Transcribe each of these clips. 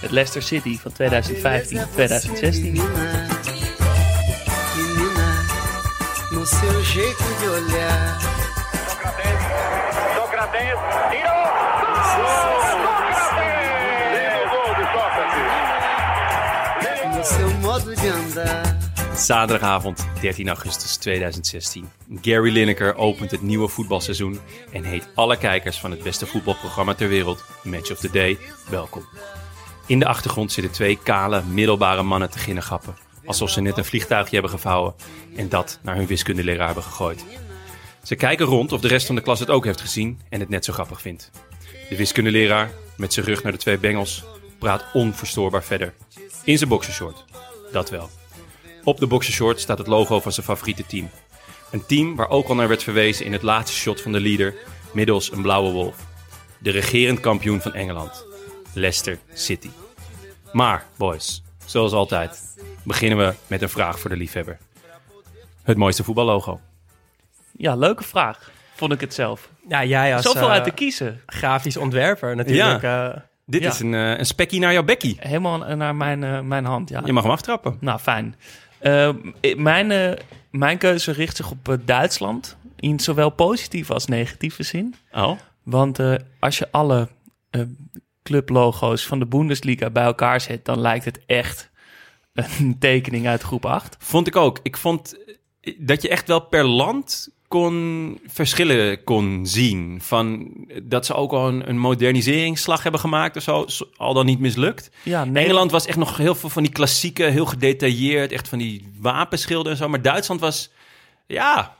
het Leicester City van 2015-2016. Menina, menina, no seu jeito de olhar. Sócrates tirou! Sócrates! Lindo gol de Sócrates! No seu modo de andar. Zaterdagavond 13 augustus 2016. Gary Lineker opent het nieuwe voetbalseizoen en heet alle kijkers van het beste voetbalprogramma ter wereld, Match of the Day, welkom. In de achtergrond zitten twee kale, middelbare mannen te ginnegappen. Alsof ze net een vliegtuigje hebben gevouwen en dat naar hun wiskundeleraar hebben gegooid. Ze kijken rond of de rest van de klas het ook heeft gezien en het net zo grappig vindt. De wiskundeleraar, met zijn rug naar de twee bengels, praat onverstoorbaar verder. In zijn boxershort. Dat wel. Op de boxershort staat het logo van zijn favoriete team. Een team waar ook al naar werd verwezen in het laatste shot van de leader, middels een blauwe wolf. De regerend kampioen van Engeland, Leicester City. Maar, boys, zoals altijd, beginnen we met een vraag voor de liefhebber. Het mooiste voetballogo. Ja, leuke vraag. Vond ik het zelf. Ja, jij als Zoveel eh, uit te kiezen. grafisch ontwerper natuurlijk. eh, Dit Ja. is een, eh, een spekkie naar jouw bekkie. Helemaal naar mijn, eh, mijn hand, ja. Je mag hem aftrappen. Nou, fijn. Eh, mijn, eh, mijn keuze richt zich op eh, Duitsland. In zowel positieve als negatieve zin. Oh, Want eh, als je alle eh, clublogo's van de Bundesliga bij elkaar zet, dan lijkt het echt een tekening uit groep 8. vond ik ook. Ik vond dat je echt wel per land kon verschillen kon zien. Van dat ze ook al een, een moderniseringsslag hebben gemaakt of zo, al dan niet mislukt. Ja, Nederland was echt nog heel veel van die klassieke, heel gedetailleerd, echt van die wapenschilden en zo. Maar Duitsland was, ja,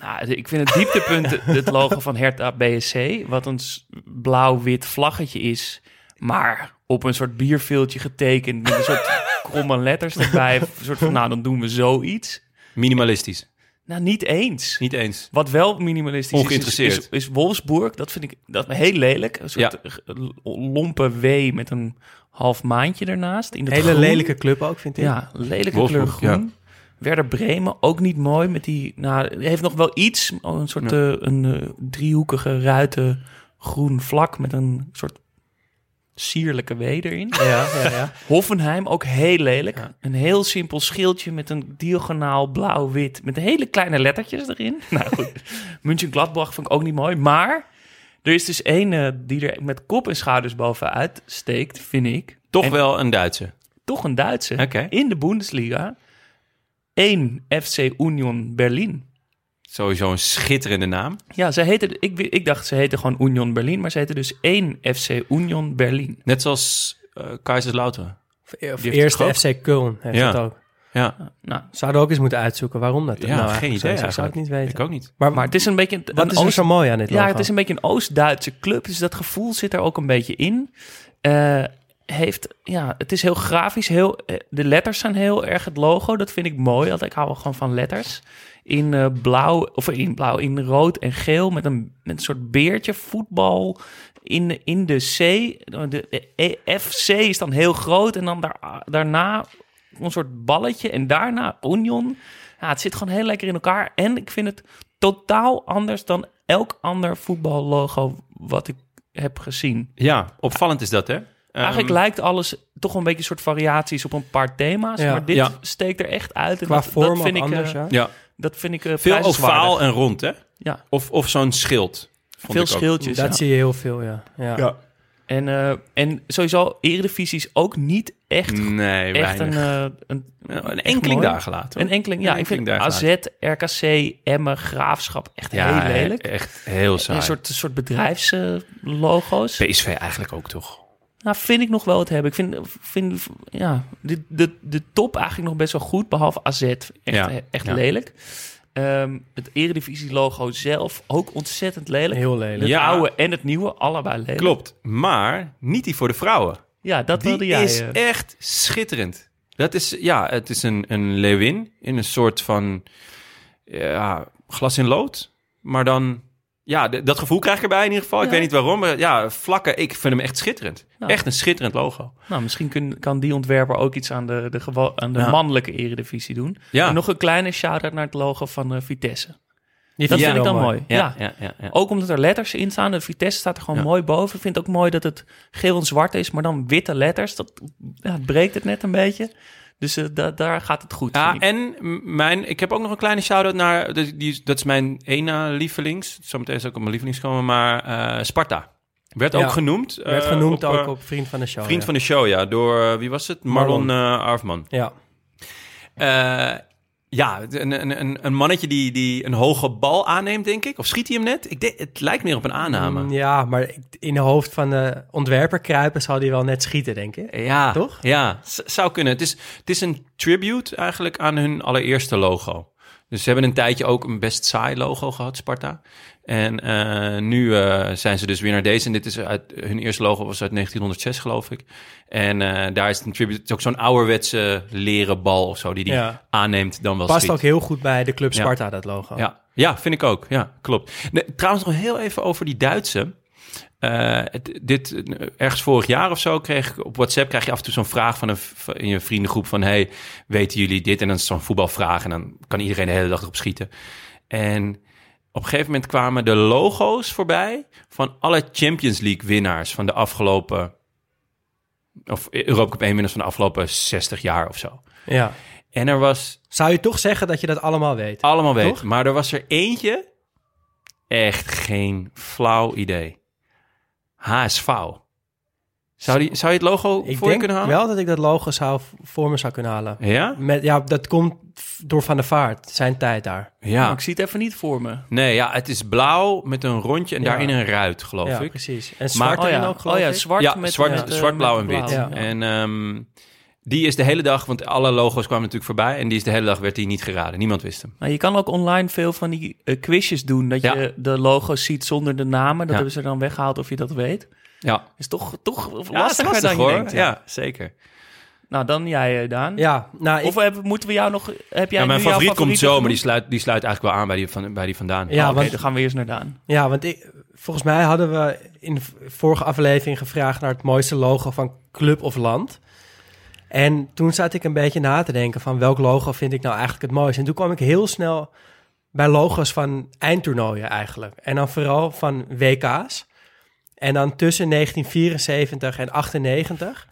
Nou, ik vind het dieptepunt het logo van Hertha BSC, wat een blauw-wit vlaggetje is, maar op een soort bierveeltje getekend met een soort kromme letters erbij. Een soort van, nou, dan doen we zoiets. minimalistisch. Nou, niet eens. Niet eens. Wat wel minimalistisch is, is, is, is Wolfsburg. Dat vind ik dat heel lelijk. Een soort Ja. lompe W met een half maandje ernaast. In het hele groen. lelijke club ook, vind ik. Ja, lelijke Wolfsburg, kleur groen. Werder Bremen, ook niet mooi met die... Nou, heeft nog wel iets. Een soort eh, een eh, driehoekige ruiten groen vlak met een soort sierlijke W erin. Ja, ja, ja. Hoffenheim, ook heel lelijk. Een heel simpel schildje met een diagonaal blauw-wit. Met hele kleine lettertjes erin. nou goed, München Gladbach vond ik ook niet mooi. Maar er is dus één eh, die er met kop en schouders bovenuit steekt, vind ik. Toch En wel een Duitse. toch een Duitse. In de Bundesliga. Eén FC Union Berlin. Sowieso een schitterende naam. Ja, ze heette, ik, ik dacht ze heette gewoon Union Berlin. Maar ze heette dus één FC Union Berlin. Net zoals eh Kaiserslautern. Of eerste FC Köln heeft Ja. het ook. Ja, Nou, Zouden ook eens moeten uitzoeken waarom dat ja nou geen idee. Ik zou het niet weten. Ik ook niet. Maar, maar het is een beetje... een- wat een is Oost- zo mooi aan dit logo? Ja, het is een beetje een Oost-Duitse club, dus dat gevoel zit er ook een beetje in. Eh, heeft, ja, het is heel grafisch, heel, eh, de letters zijn heel erg het logo, dat vind ik mooi, want ik hou wel gewoon van letters. In eh, blauw, of in blauw, in rood en geel met een, met een soort beertje, voetbal in, in de C. De, de FC is dan heel groot en dan daar, daarna een soort balletje en daarna Union. Ja, het zit gewoon heel lekker in elkaar. En ik vind het totaal anders dan elk ander voetballogo wat ik heb gezien. Ja, opvallend is dat, hè? Eigenlijk Ehm, lijkt alles toch een beetje een soort variaties op een paar thema's. Ja. Maar dit Ja. steekt er echt uit. En Qua dat, vorm dat vind ik, anders, eh, ja. Ja, Dat vind ik eh, veel ovaal en rond, hè? Ja, Of, of zo'n schild. veel schildjes. Dat ja. zie je heel veel, ja. ja. Ja. En, eh, en sowieso, Eredivisie is ook niet echt, Nee, echt weinig. een, een, een enkeling daar gelaten. Een enkeling, ja. Een Ik vind AZ, RKC, Emmen, Graafschap echt Ja, heel lelijk. echt heel saai. Een soort, soort bedrijfslogo's. PSV eigenlijk ook, toch? Nou, vind ik nog wel het hebben. Ik vind, vind ja, de, de, de top eigenlijk nog best wel goed, behalve AZ. Echt, Ja, echt ja. lelijk. Ehm, het Eredivisie-logo zelf ook ontzettend lelijk. Heel lelijk. Het Ja. oude en het nieuwe, allebei lelijk. Klopt. Maar niet die voor de vrouwen. Ja, dat Die wilde jij. is eh. echt schitterend. Dat is, ja, het is een, een leeuwin in een soort van ja, glas in lood. Maar dan, ja, dat gevoel krijg ik erbij in ieder geval. Ik weet niet waarom, maar ja, vlakken, ik vind hem echt schitterend. Nou. Echt een schitterend logo. Nou, misschien kun, kan die ontwerper ook iets aan de, de, aan de Ja. mannelijke eredivisie doen. Ja. En nog een kleine shout-out naar het logo van eh, Vitesse. Die Dat vind ik dan mooi. Ja. Ja, ja. Ook omdat er letters in staan. De Vitesse staat er gewoon mooi boven. Ik vind het ook mooi dat het geel en zwart is, maar dan witte letters. Dat ja, het breekt het net een beetje. Dus eh, da- daar gaat het goed. Ja, en mijn, ik heb ook nog een kleine shout-out naar, die, die, dat is mijn ene lievelings. Zometeen is ook op mijn lievelings komen, maar eh, Sparta. Werd Ja. ook genoemd. werd eh, genoemd op, ook op Vriend van de Show. Vriend ja. van de show, ja. Door, wie was het? Marlon, Marlon. eh, Arfman. Ja. Ja, een, een, een, mannetje die, die een hoge bal aanneemt, denk ik. Of schiet hij hem net? Ik denk, het lijkt meer op een aanname. Mm, Ja, maar in de hoofd van de ontwerper kruipen zal die wel net schieten, denk ik. Ja, Toch? Ja, zou kunnen. Het is, het is een tribute eigenlijk aan hun allereerste logo. Dus ze hebben een tijdje ook een best saai logo gehad, Sparta. En eh, nu eh, zijn ze dus weer naar deze. En dit is uit, hun eerste logo was uit 1906, geloof ik. En eh, daar is het een tribute. Het is ook zo'n ouderwetse leren bal of zo, die die Ja. aanneemt dan wel Past schiet. ook heel goed bij de Club Ja. Sparta, dat logo. Ja, ja, vind ik ook. Ja, klopt. Nee, trouwens, nog heel even over die Duitse. Dit, ergens vorig jaar of zo kreeg ik op WhatsApp krijg je af en toe zo'n vraag van een, in je vriendengroep van hey, weten jullie dit? En dan is het zo'n voetbalvraag en dan kan iedereen de hele dag erop schieten. En op een gegeven moment kwamen de logo's voorbij van alle Champions League winnaars van de afgelopen of Europa Cup 1 winnaars van de afgelopen 60 jaar of zo. Ja. En er was Zou je toch zeggen dat je dat allemaal weet? allemaal weet. Toch? Maar er was er eentje, echt geen flauw idee. HSV. Zou, die, zou je het logo Ik voor je kunnen halen? wel dat ik dat logo zou voor me zou kunnen halen. Ja? Met, ja, dat komt door Van der Vaart, zijn tijd daar. Ja. Ik zie het even niet voor me. Nee, ja, het is blauw met een rondje en Ja. daarin een ruit, geloof ja, ik. precies. En zwart oh erin ja, ook, geloof oh ja ik. zwart ja, met zwart, met, eh, zwart, blauw en wit. Ja. En ehm, die is de hele dag, want alle logo's kwamen natuurlijk voorbij... en die is de hele dag werd die niet geraden. Niemand wist hem. Maar je kan ook online veel van die eh, quizjes doen. Dat Ja. je de logo's ziet zonder de namen. Dat Ja. hebben ze dan weggehaald of je dat weet. Ja, Is toch, toch lastiger is lastig, dan je hoor. denkt. ja. zeker. Nou, dan jij, eh, Daan. Ja, nou, Of heb, moeten we jou nog... Heb jij Ja, mijn favoriet komt zo, maar die sluit, die sluit eigenlijk wel aan bij die, van, bij die vandaan. Ja, Oh, want- dan gaan we eerst naar Daan. ja, want ik, volgens mij hadden we in de vorige aflevering gevraagd naar het mooiste logo van club of land. En toen zat ik een beetje na te denken van welk logo vind ik nou eigenlijk het mooiste. En toen kwam ik heel snel bij logo's van eindtoernooien eigenlijk. En dan vooral van WK's. En dan tussen 1974 en 98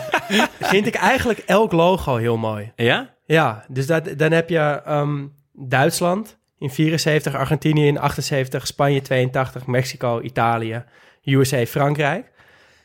vind ik eigenlijk elk logo heel mooi. Ja? Ja, dus dat, dan heb je ehm, Duitsland in 74, Argentinië in 78, Spanje 82, Mexico, Italië, USA, Frankrijk.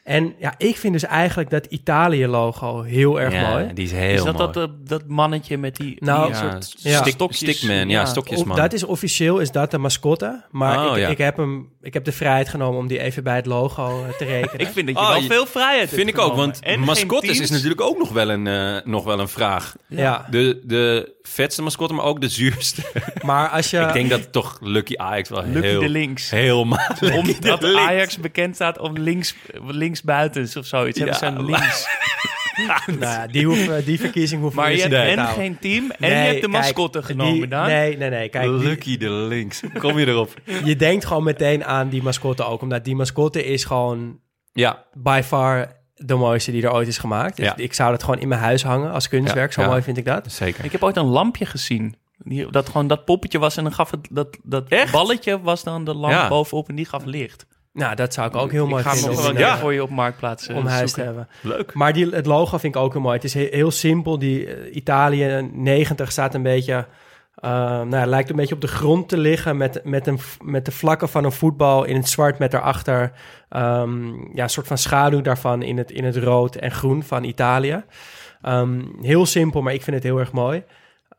En ja, ik vind dus eigenlijk dat Italië-logo heel erg ja, mooi. die is heel is dat mooi. dat, eh, dat mannetje met die, Nou, die ja, soort ja. stickman, ja, stokjesman. Of- dat is officieel is dat de mascotte, maar Oh, ik, ja. ik, heb hem, ik heb de vrijheid genomen om die even bij het logo eh, te rekenen. Ik vind dat je Oh, wel je- veel vrijheid hebt Vind ik ook, want En mascottes is natuurlijk ook nog wel een, eh, nog wel een vraag. ja, De, de vetste mascotte, maar ook de zuurste. maar als je... ik denk dat toch Lucky Ajax wel Lucky heel... de links. Heel makkelijk. Omdat links. Ajax bekend staat om links, links buitens of zoiets. Hebben ze Ja, een maar- links. nou ja, die, hoeven, die verkiezing hoeven Maar we je dus hebt niet en te geen team en je hebt de kijk, mascotte genomen, die-. Nee, nee, nee. Kijk, die- Lucky de links. Kom je erop? je denkt gewoon meteen aan die mascotte ook. Omdat die mascotte is gewoon Ja, by far de mooiste die er ooit is gemaakt. Dus Ja. ik zou dat gewoon in mijn huis hangen als kunstwerk. Ja, Zo ja. mooi vind ik dat. zeker. Ik heb ooit een lampje gezien. Die, dat gewoon dat poppetje was en dan gaf het dat, dat Echt? balletje was dan de lamp Ja. bovenop en die gaf licht. Nou, dat zou ik ook heel mooi ik ga hem vinden nog om, een eh, keer voor je op marktplaats eh, om huis te zoeken. hebben. Leuk. Maar die, het logo vind ik ook heel mooi. Het is he- heel simpel. Die eh, Italië 90 staat een beetje... eh, nou, het lijkt een beetje op de grond te liggen met, met, een, met de vlakken van een voetbal in het zwart met daarachter ehm, ja, een soort van schaduw daarvan in het, in het rood en groen van Italië. Ehm, heel simpel, maar ik vind het heel erg mooi.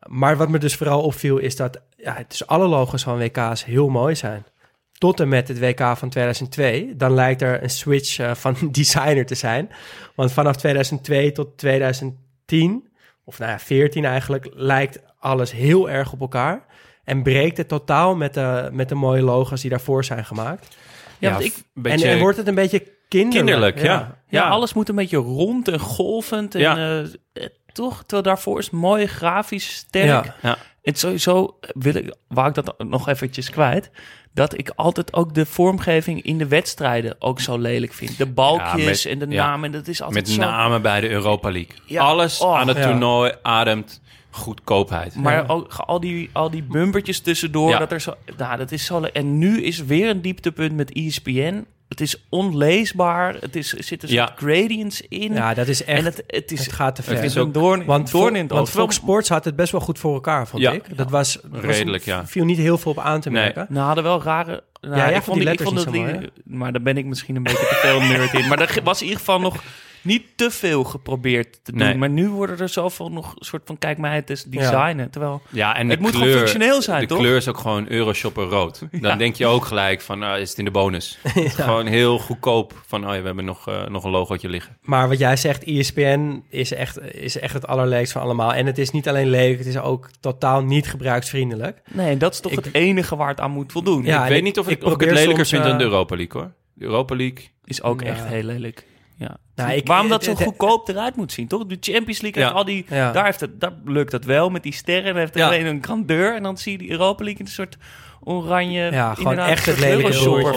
Maar wat me dus vooral opviel is dat ja, het dus alle logos van WK's heel mooi zijn. Tot en met het WK van 2002. Dan lijkt er een switch eh, van designer te zijn. Want vanaf 2002 tot 2010, of nou ja, 14 eigenlijk, lijkt alles heel erg op elkaar. En breekt het totaal met de, met de mooie logos die daarvoor zijn gemaakt. Ja, want ik, een beetje En, en wordt het een beetje kinderlijk. kinderlijk, ja. ja, alles moet een beetje rond en golvend. En, Ja. eh, het- toch? Terwijl daarvoor is mooi, grafisch, sterk. Ja. Ja. En sowieso wil ik, wou ik dat nog eventjes kwijt, dat ik altijd ook de vormgeving in de wedstrijden ook zo lelijk vind. De balkjes met- en de ja. namen, dat is altijd Met zo... name bij de Europa League. Ja. Alles Oh, aan het ja. toernooi ademt goedkoopheid. Maar Ja. ook, al, die, al die bumpertjes tussendoor, Ja. dat er zo, nou, dat is zo. En nu is weer een dieptepunt met ESPN. Het is onleesbaar. Het is, er zitten Ja. soort gradients in. ja, dat is echt... en het, het is het gaat te ver. het is ook- doorn, Want, doorn in het want. Fox Sports had het best wel goed voor elkaar, vond Ja. ik. Dat was, was Redelijk, ja. viel niet heel veel op aan te Nee. merken. Nou, hadden wel rare. Nou, jij ik vond die ik letters vond dat die, mooi, maar daar ben ik misschien een beetje te veel nerd in. Maar er was in ieder geval nog niet te veel geprobeerd te doen. Nee. Maar nu worden er zoveel nog een soort van kijk mij het is designen. Terwijl Ja, en de Het moet kleur, gewoon functioneel zijn, de toch? kleur is ook gewoon Euroshopper rood. Dan denk je ook gelijk van, nou, is het in de bonus. Gewoon heel goedkoop van, oh ja, we hebben nog, eh, nog een logootje liggen. Maar wat jij zegt, ESPN is echt, is echt het allerleukste van allemaal. En het is niet alleen lelijk, het is ook totaal niet gebruiksvriendelijk. nee, dat is toch Ik- het enige waar het aan moet voldoen. Ja, ik weet ik- niet of ik, ik of ik het lelijker soms, vind dan de eh, Europa League, hoor. De Europa League. Is ook Ja. echt heel lelijk. Ja. Nou, ik- Waarom dat zo het- het- goedkoop eruit moet zien, toch? De Champions League heeft al die... Daar, heeft het, daar lukt het wel met die sterren. Dan heeft er alleen een grandeur. En dan zie je die Europa League in een soort oranje... Ja, gewoon echt het lelijke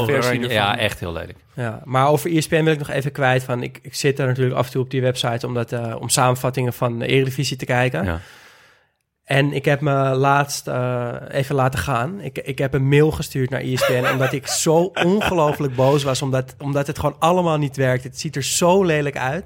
versie. Ja, echt heel lelijk. Ja, maar over ESPN wil ik nog even kwijt van... Ik, ik zit er natuurlijk af en toe op die website om, dat, eh, om samenvattingen van de Eredivisie te kijken. Ja. En ik heb me laatst eh, even laten gaan. Ik, ik heb een mail gestuurd naar ESPN omdat ik zo ongelooflijk boos was. Omdat, omdat het gewoon allemaal niet werkt. Het ziet er zo lelijk uit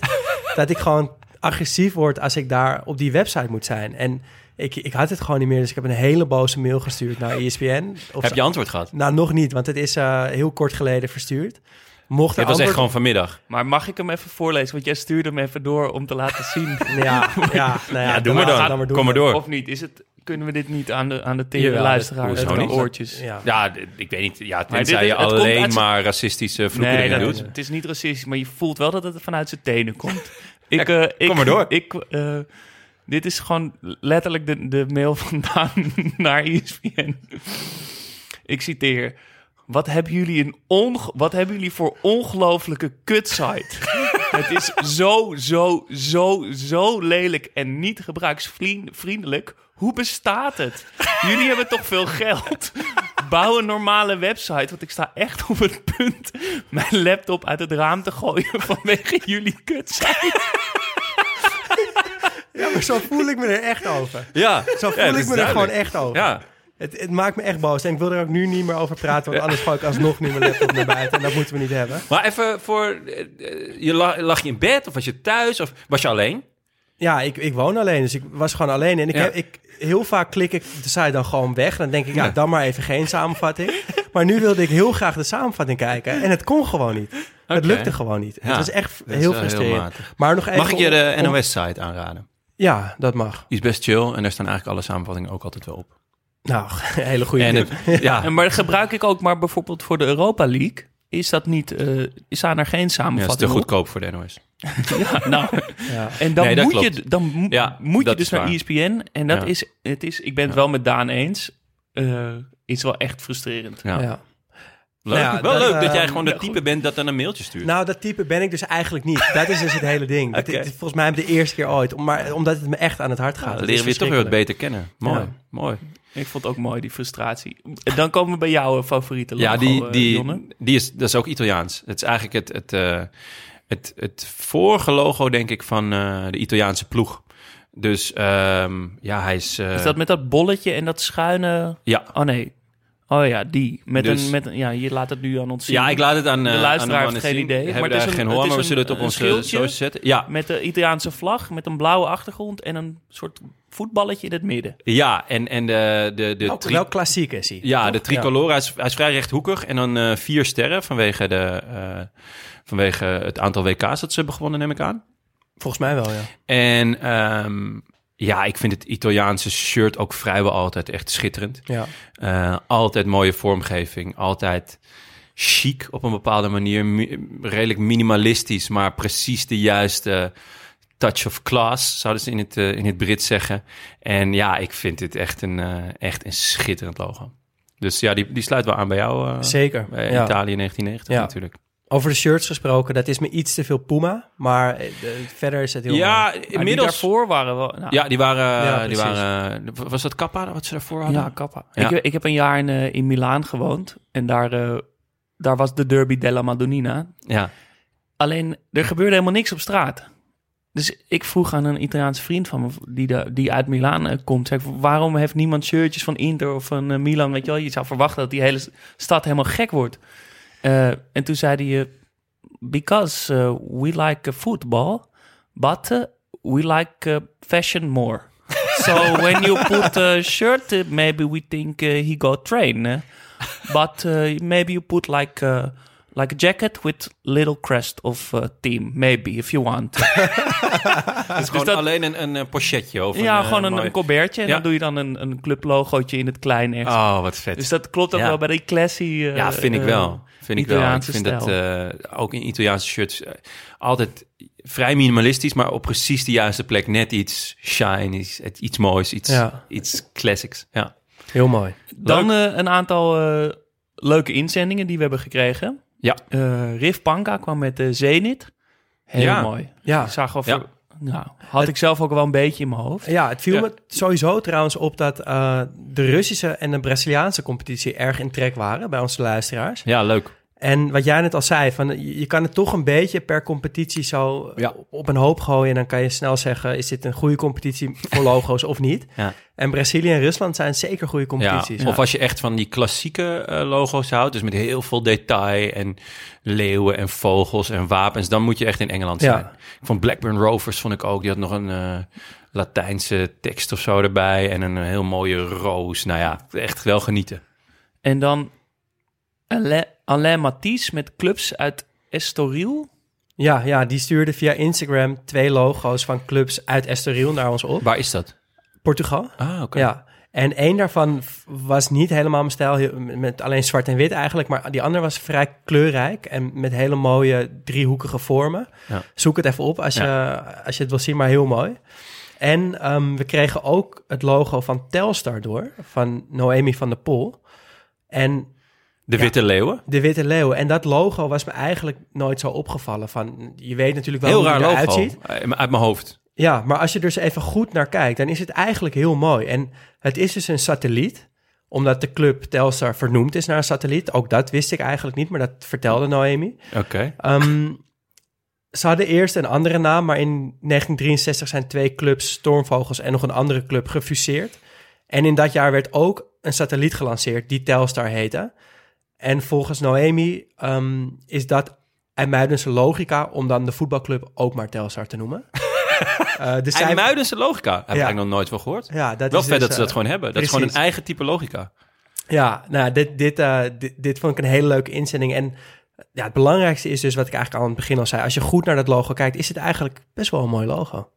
dat ik gewoon agressief word als ik daar op die website moet zijn. En ik, ik had het gewoon niet meer, dus ik heb een hele boze mail gestuurd naar ESPN. Of Heb je antwoord gehad? Nou, nog niet, want het is eh, heel kort geleden verstuurd. Mocht Het was echt gewoon vanmiddag. Maar mag ik hem even voorlezen? Want jij stuurde hem even door om te laten zien. Ja, ja, nou ja, Ja, doe maar dan. ga maar doen. Kom maar door. Of niet? Is het, kunnen we dit niet aan de, aan de tere Jawel, luisteraars, dat- aan hoezo de niet? oortjes? Ja. Ja, ik weet niet. Ja, Maar tenzij dit je alleen uit maar racistische Nee, dat, doet. het is niet racistisch, maar je voelt wel dat het vanuit zijn tenen komt. Ik, eh, ik, kom maar door. Ik, eh, dit is gewoon letterlijk de, de mail vandaan naar ESPN. Ik citeer. Wat hebben jullie, een onge- wat hebben jullie voor ongelofelijke kutsite? Het is zo, zo, zo, zo lelijk en niet gebruiksvriendelijk. Hoe bestaat het? Jullie hebben toch veel geld? Bouw een normale website, want ik sta echt op het punt mijn laptop uit het raam te gooien vanwege jullie kutsite. Ja, maar zo voel ik me er echt over. Ja, Zo voel Ja, ik me er gewoon echt over. Ja, Het, het maakt me echt boos. En ik wil er ook nu niet meer over praten, want anders gooi ik alsnog nu mijn laptop naar buiten. En dat moeten we niet hebben. maar even voor... eh, eh, Je lag, lag je in bed of was je thuis of was je alleen? Ja, ik, ik woon alleen, dus ik was gewoon alleen. En ik Ja. heb, ik, heel vaak klik ik de site dan gewoon weg. Dan denk ik, ja, Ja. dan maar even geen samenvatting. Maar nu wilde ik heel graag de samenvatting kijken. En het kon gewoon niet. Het lukte gewoon niet. Ja, het was echt dat is heel frustrerend. maar nog even Mag ik je de NOS-site aanraden? Ja, dat mag. Die is best chill en daar staan eigenlijk alle samenvattingen ook altijd wel op. Nou, een hele goede En tip. het, ja, En maar dat gebruik ik ook maar bijvoorbeeld voor de Europa League. Is dat niet, eh staan er geen ja, dat is te goedkoop voor de NOS. Ja, nou, Ja. en dan Nee, dat moet je, dan mo- Ja, moet je dat dus naar waar. ESPN. En dat Ja. is, het is, ik ben het Ja. wel met Daan eens, eh, is wel echt frustrerend. Ja. Ja. Leuk. Nou ja, wel dat, leuk dat eh, jij gewoon de ja, type bent dat dan een mailtje stuurt. Nou, dat type ben ik dus eigenlijk niet. Dat is dus het hele ding. Het is volgens mij de eerste keer ooit. Om- Maar omdat het me echt aan het hart gaat. Nou, is leren we je toch weer wat beter kennen. Mooi, Ja. mooi. Ik vond het ook mooi, die frustratie. En dan komen we bij jouw favoriete logo, Ja, die, eh, die, die is, dat is ook Italiaans. Het is eigenlijk het, het, eh, het, het vorige logo, denk ik, van eh, de Italiaanse ploeg. Dus ehm, ja, hij is... Is dat met dat bolletje en dat schuine... Ja. Oh nee. Oh ja, die. Met Dus- een, met een, ja, je laat het nu aan ons zien. ja, ik laat het aan De luisteraar aan heeft geen zien. idee, Hebben maar het is geen hoor, maar we zullen het op onze zetten. Ja, Met de Italiaanse vlag, met een blauwe achtergrond en een soort voetballetje in het midden. ja en, en de, de, de, wel klassiek is hij. ja, de tricolore, hij, is, hij is vrij rechthoekig. En dan eh, vier sterren vanwege, de, eh, vanwege het aantal WK's dat ze hebben gewonnen, neem ik aan. Volgens mij wel, ja. En ehm, ja, ik vind het Italiaanse shirt ook vrijwel altijd echt schitterend. ja. Eh, altijd mooie vormgeving, altijd chic op een bepaalde manier. Mi- redelijk minimalistisch, maar precies de juiste touch of class, zouden ze in het, eh, in het Brits zeggen. En ja, ik vind dit echt een, eh, echt een schitterend logo. Dus ja, die, die sluit wel aan bij jou. eh, Zeker. bij ja. Italië 1990 Ja. natuurlijk. Over de shirts gesproken, dat is me iets te veel Puma. Maar de- verder is het heel Ja, mooi. Maar die inmiddels... daarvoor waren wel... Nou, Ja, die waren... Ja, die precies. waren was dat Kappa wat ze daarvoor hadden? Ja, kappa. Ja. Ik, ik heb een jaar in, in Milaan gewoond. En daar, eh, daar was de Derby della Madonnina. Ja. Alleen, er gebeurde helemaal niks op straat. Dus ik vroeg aan een Italiaanse vriend van me, die, die uit Milaan eh, komt, ik, waarom heeft niemand shirtjes van Inter of van eh, Milan? Weet je wel, je zou verwachten dat die hele stad helemaal gek wordt. Eh, en toen zei hij, because we like football, but we like fashion more. so when you put a shirt, maybe we think he go train. but maybe you put like like a jacket with little crest of uh, team, maybe if you want. Het is gewoon dat- alleen een, een, eh, pochetje of ja, een, gewoon eh, een, mooi- een colbertje en Ja. dan doe je dan een, een clublogootje in het klein ergens. Oh, wat vet. Dus dat klopt ook Ja. wel bij die classy. eh, ja, vind ik eh, wel. Vind ik wel. Ik vind dat stijl. eh, ook in Italiaanse shirts eh, altijd vrij minimalistisch, maar op precies de juiste plek net iets shine, iets, het- iets moois, iets, Ja. iets classics. Ja. Heel mooi. Dan eh, een aantal eh, leuke inzendingen die we hebben gekregen. Ja. Eh Riff Panka kwam met de Zenit. Heel Ja. mooi. Ja. Ik zag wel Ja. nou, had ik zelf ook wel een beetje in mijn hoofd. Ja, het viel Ja. me sowieso trouwens op dat eh, de Russische en de Braziliaanse competitie erg in trek waren bij onze luisteraars. ja, leuk. En wat jij net al zei, van, je kan het toch een beetje per competitie zo Ja. op een hoop gooien. En dan kan je snel zeggen, is dit een goede competitie voor logo's of niet? Ja. En Brazilië en Rusland zijn zeker goede competities. Ja, of als je echt van die klassieke eh, logo's houdt, dus met heel veel detail en leeuwen en vogels en wapens, dan moet je echt in Engeland Ja. zijn. Van Blackburn Rovers vond ik ook, die had nog een eh, Latijnse tekst of zo erbij en een heel mooie roos. Nou ja, echt wel genieten. En dan Alain, Matisse met clubs uit Estoril. Ja, ja, die stuurde via Instagram twee logo's van clubs uit Estoril naar ons op. Waar is dat? Portugal. Ah, oké. Ja. En één daarvan was niet helemaal mijn stijl, met alleen zwart en wit eigenlijk. Maar die andere was vrij kleurrijk en met hele mooie driehoekige vormen. Ja. Zoek het even op als je, als je het wil zien, maar heel mooi. En ehm, we kregen ook het logo van Telstar door, van Noemi van der Pol. En De Ja. Witte Leeuwen. de Witte Leeuw. En dat logo was me eigenlijk nooit zo opgevallen. Van, je weet natuurlijk wel Heel hoe het eruit ziet. Eh, Uit mijn hoofd. Ja, maar als je er eens even goed naar kijkt, dan is het eigenlijk heel mooi. En het is dus een satelliet, omdat de club Telstar vernoemd is naar een satelliet. Ook dat wist ik eigenlijk niet, maar dat vertelde Noemi. Oké. Ehm, ze hadden eerst een andere naam, maar in 1963 zijn twee clubs, Stormvogels en nog een andere club, gefuseerd. En in dat jaar werd ook een satelliet gelanceerd die Telstar heette. En volgens Noemi ehm, is dat IJmuidense logica om dan de voetbalclub ook maar Telstar te noemen. Eh dus zij- IJmuidense logica. Heb ik eigenlijk nog nooit van gehoord. ja, dat Wel is vet dus, dat ze dat eh, gewoon hebben. Dat is gewoon een eigen type logica. Ja, nou, dit, dit, eh, dit, dit vond ik een hele leuke inzending. En ja, het belangrijkste is dus wat ik eigenlijk al aan het begin al zei. Als je goed naar dat logo kijkt, is het eigenlijk best wel een mooi logo.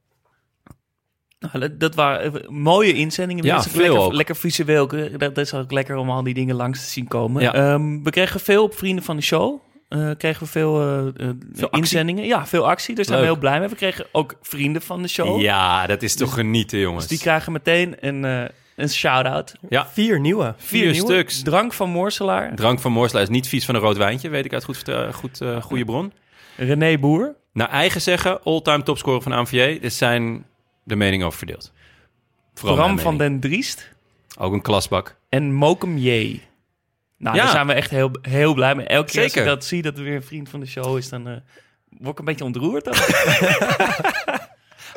Nou, dat, dat waren eh, mooie inzendingen. Ja, veel lekker, ook. lekker visueel. Dat, dat is ook lekker om al die dingen langs te zien komen. Ja. Ehm, we kregen veel op Vrienden van de Show. Eh, kregen we veel, actie. inzendingen. Ja, veel actie. Daar zijn we heel blij mee. We kregen ook Vrienden van de Show. Ja, dat is toch genieten, jongens. Dus die krijgen meteen een, eh, een shout-out. Ja, Vier nieuwe. vier nieuwe. stuks. Drank van Moorselaar. Drank van Moorselaar is niet vies van een rood wijntje, weet ik uit goed, goed, eh, goede bron. René Boer. Naar eigen zeggen, all-time topscorer van AMVJ, er zijn de meningen over verdeeld. Vooral Bram van mening. den Driest. Ook een klasbak. En Mokum J. Nou, Ja. daar zijn we echt heel, heel blij mee. Elke keer als ik dat zie, dat er weer een vriend van de show is, dan eh, word ik een beetje ontroerd.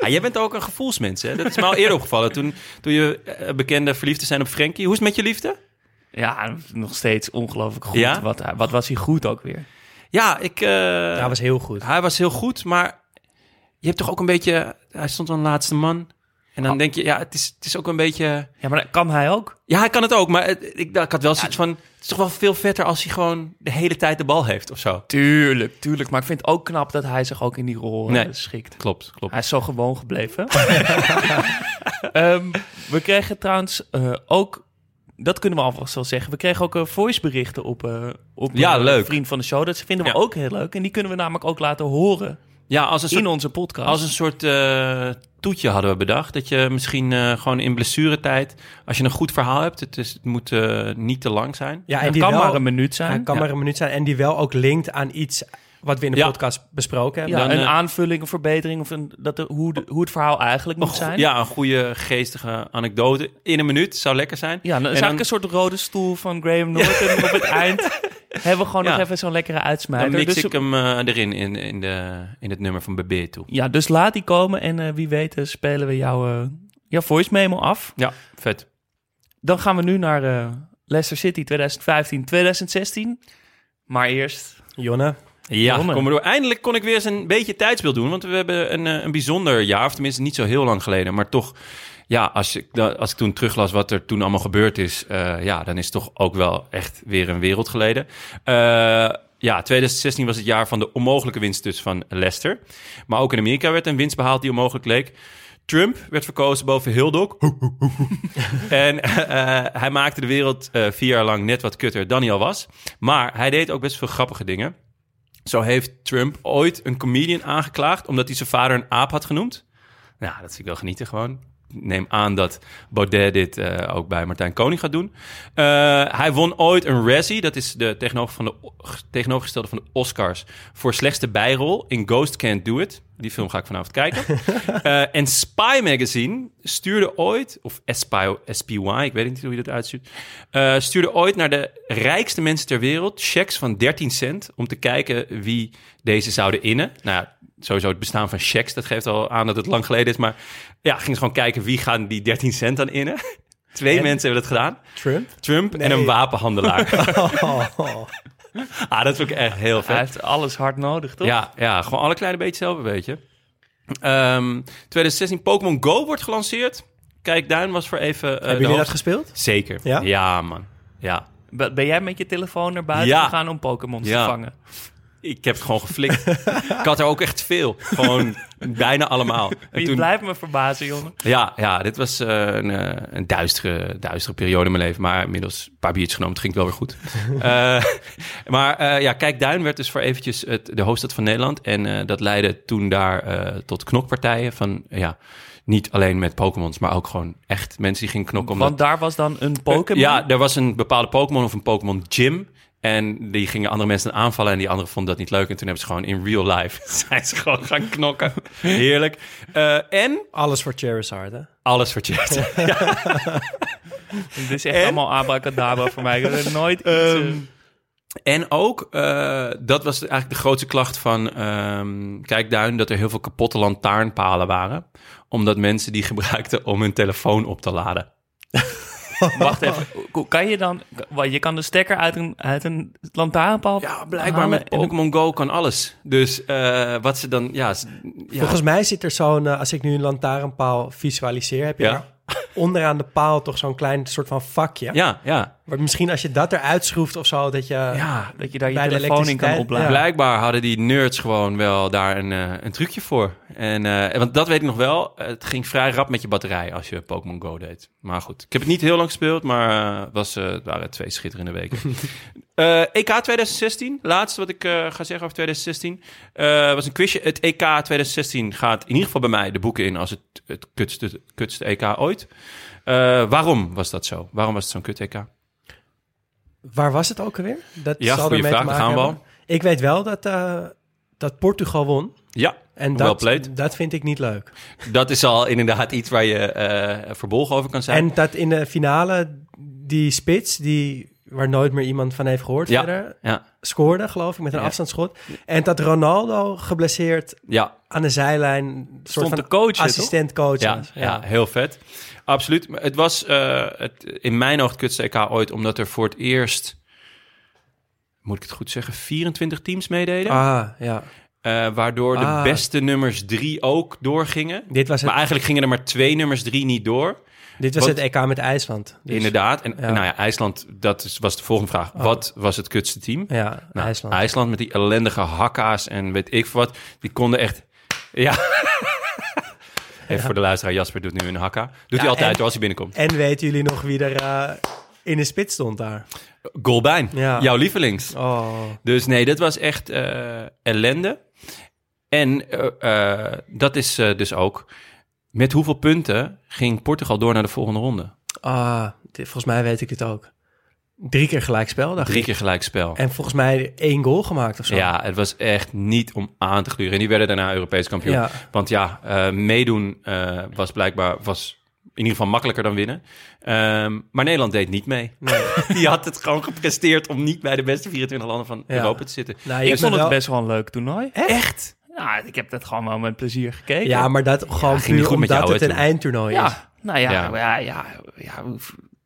Ah, jij bent ook een gevoelsmens, hè? Dat is me al eerder opgevallen toen, toen je eh, bekende verliefd te zijn op Frenkie. Hoe is het met je liefde? ja, nog steeds ongelooflijk goed. Ja? Wat, wat was hij goed ook weer. Ja, ik... eh, Dat was heel goed. Hij was heel goed, maar je hebt toch ook een beetje... Hij stond dan laatste man. En dan denk je, ja, het is, het is ook een beetje... Ja, maar kan hij ook. Ja, hij kan het ook, maar het- ik, ik had wel zoiets van... Het is toch wel veel vetter als hij gewoon de hele tijd de bal heeft of zo. Tuurlijk, tuurlijk. Maar ik vind het ook knap dat hij zich ook in die rol eh, Nee. schikt. Klopt, klopt. Hij is zo gewoon gebleven. Ehm, we kregen trouwens eh, ook, dat kunnen we alvast wel zeggen, we kregen ook uh, voiceberichten op, eh op Ja, eh, leuk. Vriend van de Show. Dat vinden we Ja. ook heel leuk. En die kunnen we namelijk ook laten horen Ja, als een soort, in onze podcast. als een soort eh, toetje hadden we bedacht. Dat je misschien eh, gewoon in blessuretijd, als je een goed verhaal hebt, het, is, het moet eh, niet te lang zijn. Ja, en Het die kan wel, maar een minuut zijn. kan Ja. maar een minuut zijn. En die wel ook linkt aan iets wat we in de Ja. podcast besproken hebben. Ja, Dan, een eh, aanvulling, een verbetering of een, dat de, hoe, de- hoe het verhaal eigenlijk moet zijn. Ja, een goede geestige anekdote in een minuut zou lekker zijn. Ja, dan is En dan- een soort rode stoel van Graham Norton op het eind. Hebben we gewoon Ja. nog even zo'n lekkere Dan uitsmijter. mix Dus, ik hem eh, erin in, in, de, in het nummer van Bebe toe. ja, dus laat die komen en eh, wie weet spelen we jouw, jouw voice memo af. Ja, vet. Dan gaan we nu naar eh, Leicester City 2015-2016. Maar eerst... Ja, Jonne, Jonne. kom maar door. Eindelijk kon ik weer eens een beetje tijdsbeeld doen. Want we hebben een, eh, een bijzonder jaar, of tenminste niet zo heel lang geleden. Maar toch, ja, als ik, als ik toen teruglas wat er toen allemaal gebeurd is... eh, ja, dan is het toch ook wel echt weer een wereld geleden. Eh, ja, 2016 was het jaar van de onmogelijke winst dus van Leicester. Maar ook in Amerika werd een winst behaald die onmogelijk leek. Trump werd verkozen boven Hildok. en hij maakte de wereld vier jaar lang net wat kutter dan hij al was. Maar hij deed ook best veel grappige dingen. Zo heeft Trump ooit een comedian aangeklaagd omdat hij zijn vader een aap had genoemd. Nou, dat zie ik wel genieten gewoon. Ik Neem aan dat Baudet dit eh, ook bij Martijn Koning gaat doen. Eh, hij won ooit een Razzie, dat is de tegenover van de, tegenovergestelde van de Oscars, voor slechtste bijrol in Ghost Can't Do It. Die film ga ik vanavond kijken. Eh, en Spy Magazine stuurde ooit, of SPY, SPY ik weet niet hoe je dat uitstuurt, stuurde ooit naar de rijkste mensen ter wereld checks van 13 cent om te kijken wie deze zouden innen. Nou ja, sowieso het bestaan van checks, dat geeft al aan dat het lang geleden is. Maar ja, ging ze gewoon kijken wie gaan die 13 cent dan innen. Twee En? mensen hebben dat gedaan. Trump. Trump en een wapenhandelaar. Oh, ah, dat vind ik echt heel Hij vet. heeft alles hard nodig, toch? Ja, ja, gewoon alle kleine beetjes zelf beetje. Ehm 2016 Pokémon Go wordt gelanceerd. Kijk, Duin was voor even... de Hebben jullie dat gespeeld? Zeker. Ja? Ja, man. Ja. Ben ben jij met je telefoon naar buiten Ja. gegaan om Pokémon Ja. te vangen? Ik heb het gewoon geflikt. ik had er ook echt veel. Gewoon bijna allemaal. En Je toen- blijft me verbazen, jongen. Ja, ja, dit was eh, een, eh, een duistere, duistere periode in mijn leven. Maar inmiddels een paar biertjes genomen. Het ging wel weer goed. Eh, maar ja, Kijk, Duin werd dus voor eventjes het, de hoofdstad van Nederland. En dat leidde toen daar tot knokpartijen van... ja, niet alleen met Pokémons, maar ook gewoon echt mensen die gingen knokken. Omdat, Want daar was dan een Pokémon. Ja, er was een bepaalde Pokémon of een Pokémon gym. En die gingen andere mensen aanvallen en die anderen vonden dat niet leuk. En toen hebben ze gewoon in real life zijn ze gewoon gaan knokken. Heerlijk. Eh, en Alles voor Charizard, hè? alles voor chat. Dit is echt En? allemaal abracadabra voor mij. Ik heb er nooit iets... Ehm, En ook, eh, dat was eigenlijk de grootste klacht van ehm Kijkduin... dat er heel veel kapotte lantaarnpalen waren. Omdat mensen die gebruikten om hun telefoon op te laden. Wacht even. Kan je dan... Je kan de stekker uit een, uit een lantaarnpaal Ja, blijkbaar halen met Pokémon Go kan alles. Dus eh, wat ze dan... Ja, Volgens mij zit er zo'n, eh, als ik nu een lantaarnpaal visualiseer, heb je Ja. Onderaan de paal toch zo'n klein soort van vakje. ja, ja. Maar misschien als je dat eruit schroeft of zo, dat je... ja. Dat je daar je telefoon in kan opladen. ja. Blijkbaar hadden die nerds gewoon wel daar een, eh, een trucje voor. En, eh, want dat weet ik nog wel. Het ging vrij rap met je batterij als je Pokémon Go deed. Maar goed, ik heb het niet heel lang gespeeld, maar eh, was, het waren twee schitterende weken. Eh, EK 2016, laatste wat ik eh, ga zeggen over 2016, eh, was een quizje. Het EK 2016 gaat in ieder geval bij mij de boeken in als het, het kutste, kutste EK ooit. Waarom was dat zo? Waarom was het zo'n kut EK? Waar was het ook alweer? Dat Ja, zal goede vraag. Gaan we al. Ik weet wel dat, dat Portugal won. Ja, En dat, played. dat vind ik niet leuk. dat is al inderdaad iets waar je verbolgen over kan zijn. En dat in de finale die spits, die, waar nooit meer iemand van heeft gehoord Ja. verder, ja, scoorde, geloof ik, met een Ja. afstandsschot. En dat Ronaldo geblesseerd ja, aan de zijlijn, een soort Stond van assistent coach Ja, was. ja. heel vet. Absoluut. Maar Het was eh, het, in mijn oog het kutste EK ooit, omdat er voor het eerst, moet ik het goed zeggen, 24 teams meededen. Ah, ja. Eh, waardoor de Ah. beste nummers drie ook doorgingen. Dit was het, Maar eigenlijk gingen er maar twee nummers drie niet door. Dit was wat- het EK met IJsland. Dus, Inderdaad. En ja. nou ja, IJsland, dat is, was de volgende vraag. Wat was het kutste team? Ja, Nou, IJsland. IJsland met die ellendige hakka's en weet ik wat. Die konden echt... Ja. Even voor de luisteraar, Jasper doet nu een hakka. Doet hij altijd en- als hij binnenkomt. En weten jullie nog wie er eh, in de spits stond daar? Golbein, Ja. jouw lievelings. Oh, Dus nee, dat was echt eh, ellende. En eh, dat is dus ook Met hoeveel punten ging Portugal door naar de volgende ronde? Ah, dit- volgens mij weet ik het ook. Drie keer gelijkspel, dacht Drie ik. keer gelijkspel. En volgens mij één goal gemaakt of zo. Ja, het was echt niet om aan te gluren. En die werden daarna Europees kampioen. Ja. Want ja, eh, meedoen eh, was blijkbaar was in ieder geval makkelijker dan winnen. Ehm, maar Nederland deed niet mee. die had het gewoon gepresteerd om niet bij de beste 24 landen van Ja. Europa te zitten. Nou, Ik vond het wel- best wel een leuk toernooi. Echt? Ja, ik heb dat gewoon wel met plezier gekeken. Ja, maar dat gewoon ging niet puur goed met omdat jou, het een eindtoernooi is. Ja, nou ja, Ja. ja. ja, ja,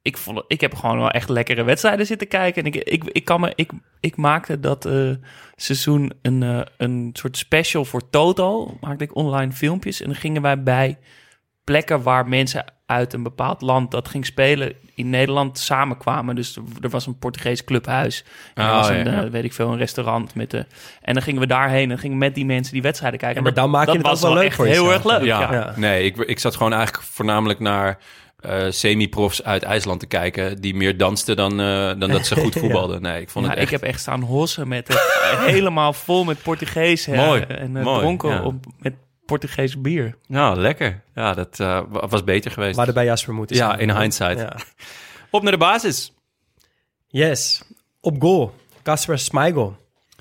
ik, vond, ik heb gewoon wel echt lekkere wedstrijden zitten kijken. En ik, ik, ik, kan me, ik, ik maakte dat eh, seizoen een, eh, een soort special voor Toto. Maakte ik online filmpjes. En dan gingen wij bij plekken waar mensen uit een bepaald land dat ging spelen in Nederland samenkwamen. Dus er, was een Portugees clubhuis. En er Oh, was ja, een, ja. eh, weet ik veel, een restaurant met de. En dan gingen we daarheen en gingen met die mensen die wedstrijden kijken. Ja, maar En dat- dan maak je dat het was wel leuk echt voor heel jezelf. erg leuk. Ja, Ja. Ja. nee, ik, ik zat gewoon eigenlijk voornamelijk naar eh, semi-profs uit IJsland te kijken... die meer dansten dan, eh, dan dat ze goed Ja. voetbalden. Nee, ik vond Ja, het echt... Ik heb echt staan hossen met helemaal vol met Portugees Mooi, en mooi, dronken ja. op, met Portugees bier. Ja, lekker. Ja, dat eh, wa- was beter geweest. We hadden bij Jasper moeten Ja, in hindsight. Ja. Op naar de basis. Yes. Op goal. Kasper Schmeichel.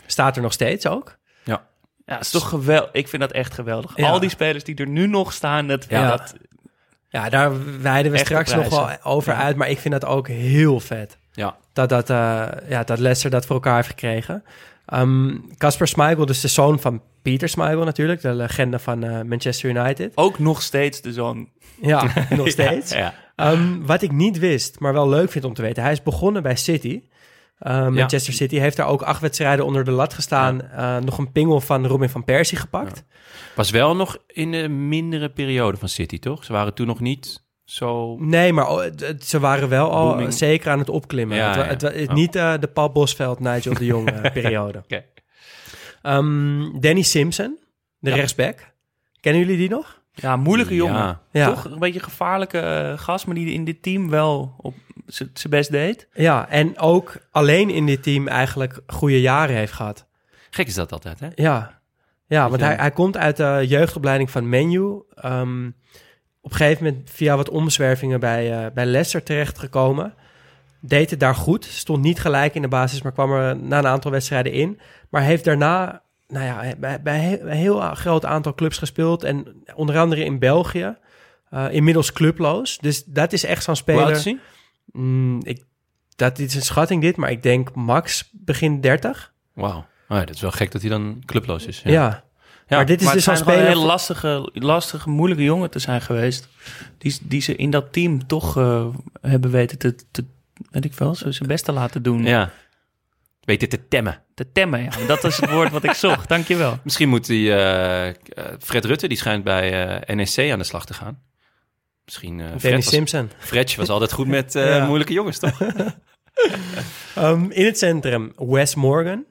Staat er nog steeds ook. Ja. Ja, is toch geweldig. Ik vind dat echt geweldig. Ja. Al die spelers die er nu nog staan, dat, Ja. dat Ja, daar wijden we straks nog wel over Ja. uit. Maar ik vind dat ook heel vet. Ja. Dat, dat, eh, ja, dat Leicester dat voor elkaar heeft gekregen. Ehm, Kasper Schmeichel, dus de zoon van Pieter Schmeichel natuurlijk. De legende van eh, Manchester United. ook nog steeds de zoon. Ja, nog steeds. Ja. Ehm, wat ik niet wist, maar wel leuk vind om te weten. Hij is begonnen bij City. Uh, Manchester City heeft daar ook acht wedstrijden onder de lat gestaan. Uh, nog een pingel van Robin van Persie gepakt. Was wel nog in de mindere periode van City, toch? Ze waren toen nog niet zo... Nee, maar oh, ze waren wel al Booming. zeker aan het opklimmen. Het, het- Oh. Niet eh, de Paul Bosveld, Nigel de Jong eh, periode. Ehm, Danny Simpson, de Ja. rechtsback. Kennen jullie die nog? Ja, moeilijke Ja. jongen. Ja. Toch een beetje gevaarlijke eh, gast, maar die in dit team wel op zijn best deed. Ja, en ook alleen in dit team eigenlijk goede jaren heeft gehad. Gek is dat altijd, hè? Ja, ja want hij, hij komt uit de jeugdopleiding van Menu. Ehm, op een gegeven moment via wat omzwervingen bij, eh, bij Leicester terechtgekomen. Deed het daar goed. Stond niet gelijk in de basis, maar kwam er na een aantal wedstrijden in. Maar heeft daarna nou ja, bij, een heel groot aantal clubs gespeeld. En onder andere in België. Eh, inmiddels clubloos. Dus dat is echt zo'n speler. Mm, ik, dat is een schatting dit, maar ik denk max begin 30. Wauw. Oh ja, dat is wel gek dat hij dan clubloos is. Ja. Ja. Maar dit is maar dus speler... een hele lastige, lastige, moeilijke jongen te zijn geweest. Die, die ze in dat team toch eh, hebben weten te, ik wel, zo zijn best te laten doen. ja. Dit te temmen. Te temmen, ja. Dat is het woord wat ik zocht. Dankjewel. Misschien moet die eh, eh, Fred Rutte, die schijnt bij eh, NEC aan de slag te gaan. Misschien eh Danny Fred, was, Simpson. Fred was altijd goed met eh, Ja. moeilijke jongens, toch? Ehm, in het centrum Wes Morgan.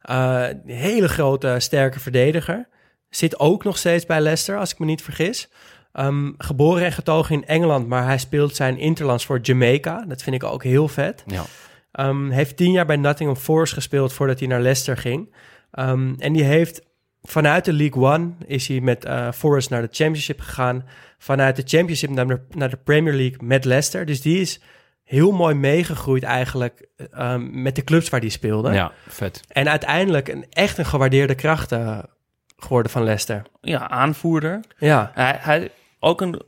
Eh, een hele grote, sterke verdediger. Zit ook nog steeds bij Leicester, als ik me niet vergis. Ehm, geboren en getogen in Engeland, maar hij speelt zijn interlands voor Jamaica. Dat vind ik ook heel vet. Ja. Ehm, heeft tien jaar bij Nottingham Forest gespeeld voordat hij naar Leicester ging. Ehm, en die heeft vanuit de League One is hij met eh, Forest naar de Championship gegaan. Vanuit de Championship naar de, naar de Premier League met Leicester. Dus die is heel mooi meegegroeid eigenlijk ehm, met de clubs waar die speelde. ja, vet. En uiteindelijk een, echt een gewaardeerde kracht eh, geworden van Leicester. Ja, aanvoerder. Ja, Hij, hij ook een,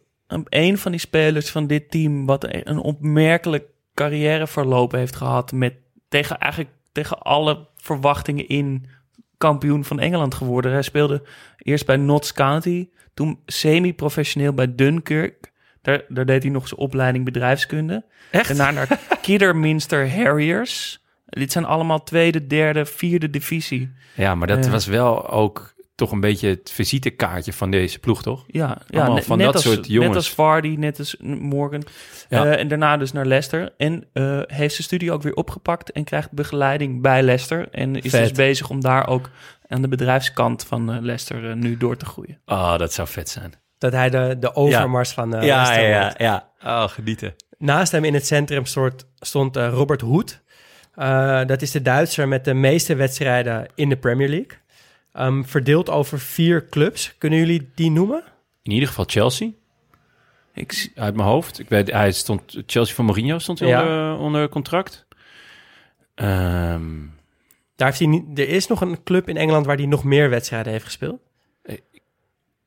een, van die spelers van dit team wat een opmerkelijk carrièreverloop heeft gehad met tegen eigenlijk tegen alle verwachtingen in kampioen van Engeland geworden. Hij speelde eerst bij Notts County, toen semi-professioneel bij Dunkirk. Daar, daar deed hij nog zijn opleiding bedrijfskunde. Echt? Daarna naar Kidderminster Harriers. Dit zijn allemaal tweede, derde, vierde divisie. Ja, maar dat Eh. was wel ook toch een beetje het visitekaartje van deze ploeg, toch? Ja, ja Allemaal van net dat als, soort jongens. Net als Vardy, net als Morgan. Ja. Eh, en daarna dus naar Leicester. En eh, heeft zijn studie ook weer opgepakt en krijgt begeleiding bij Leicester. En is Vet. dus bezig om daar ook aan de bedrijfskant van eh, Leicester nu door te groeien. Oh, dat zou vet zijn. dat hij de, de overmars van eh Leicester wordt. ja. Oh, genieten. Naast hem in het centrum stond, stond Robert Hoed. Eh, dat is de Duitser met de meeste wedstrijden in de Premier League. Ehm, verdeeld over vier clubs. Kunnen jullie die noemen? In ieder geval Chelsea. Ik, Uit mijn hoofd. Ik weet, hij stond, Chelsea van Mourinho stond hij Ja. onder, onder contract. Ehm, Daar heeft hij niet, er is nog een club in Engeland waar hij nog meer wedstrijden heeft gespeeld.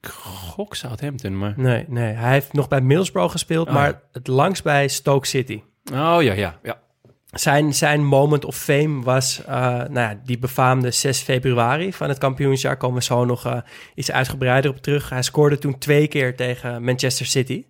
gok Southampton, maar... Nee, nee. Hij heeft nog bij Middlesbrough gespeeld, Ah, maar het langst bij Stoke City. Oh ja, ja, ja. Zijn, zijn moment of fame was eh, nou ja, die befaamde 6 februari van het kampioensjaar. Komen we zo nog eh, iets uitgebreider op terug. Hij scoorde toen twee keer tegen Manchester City.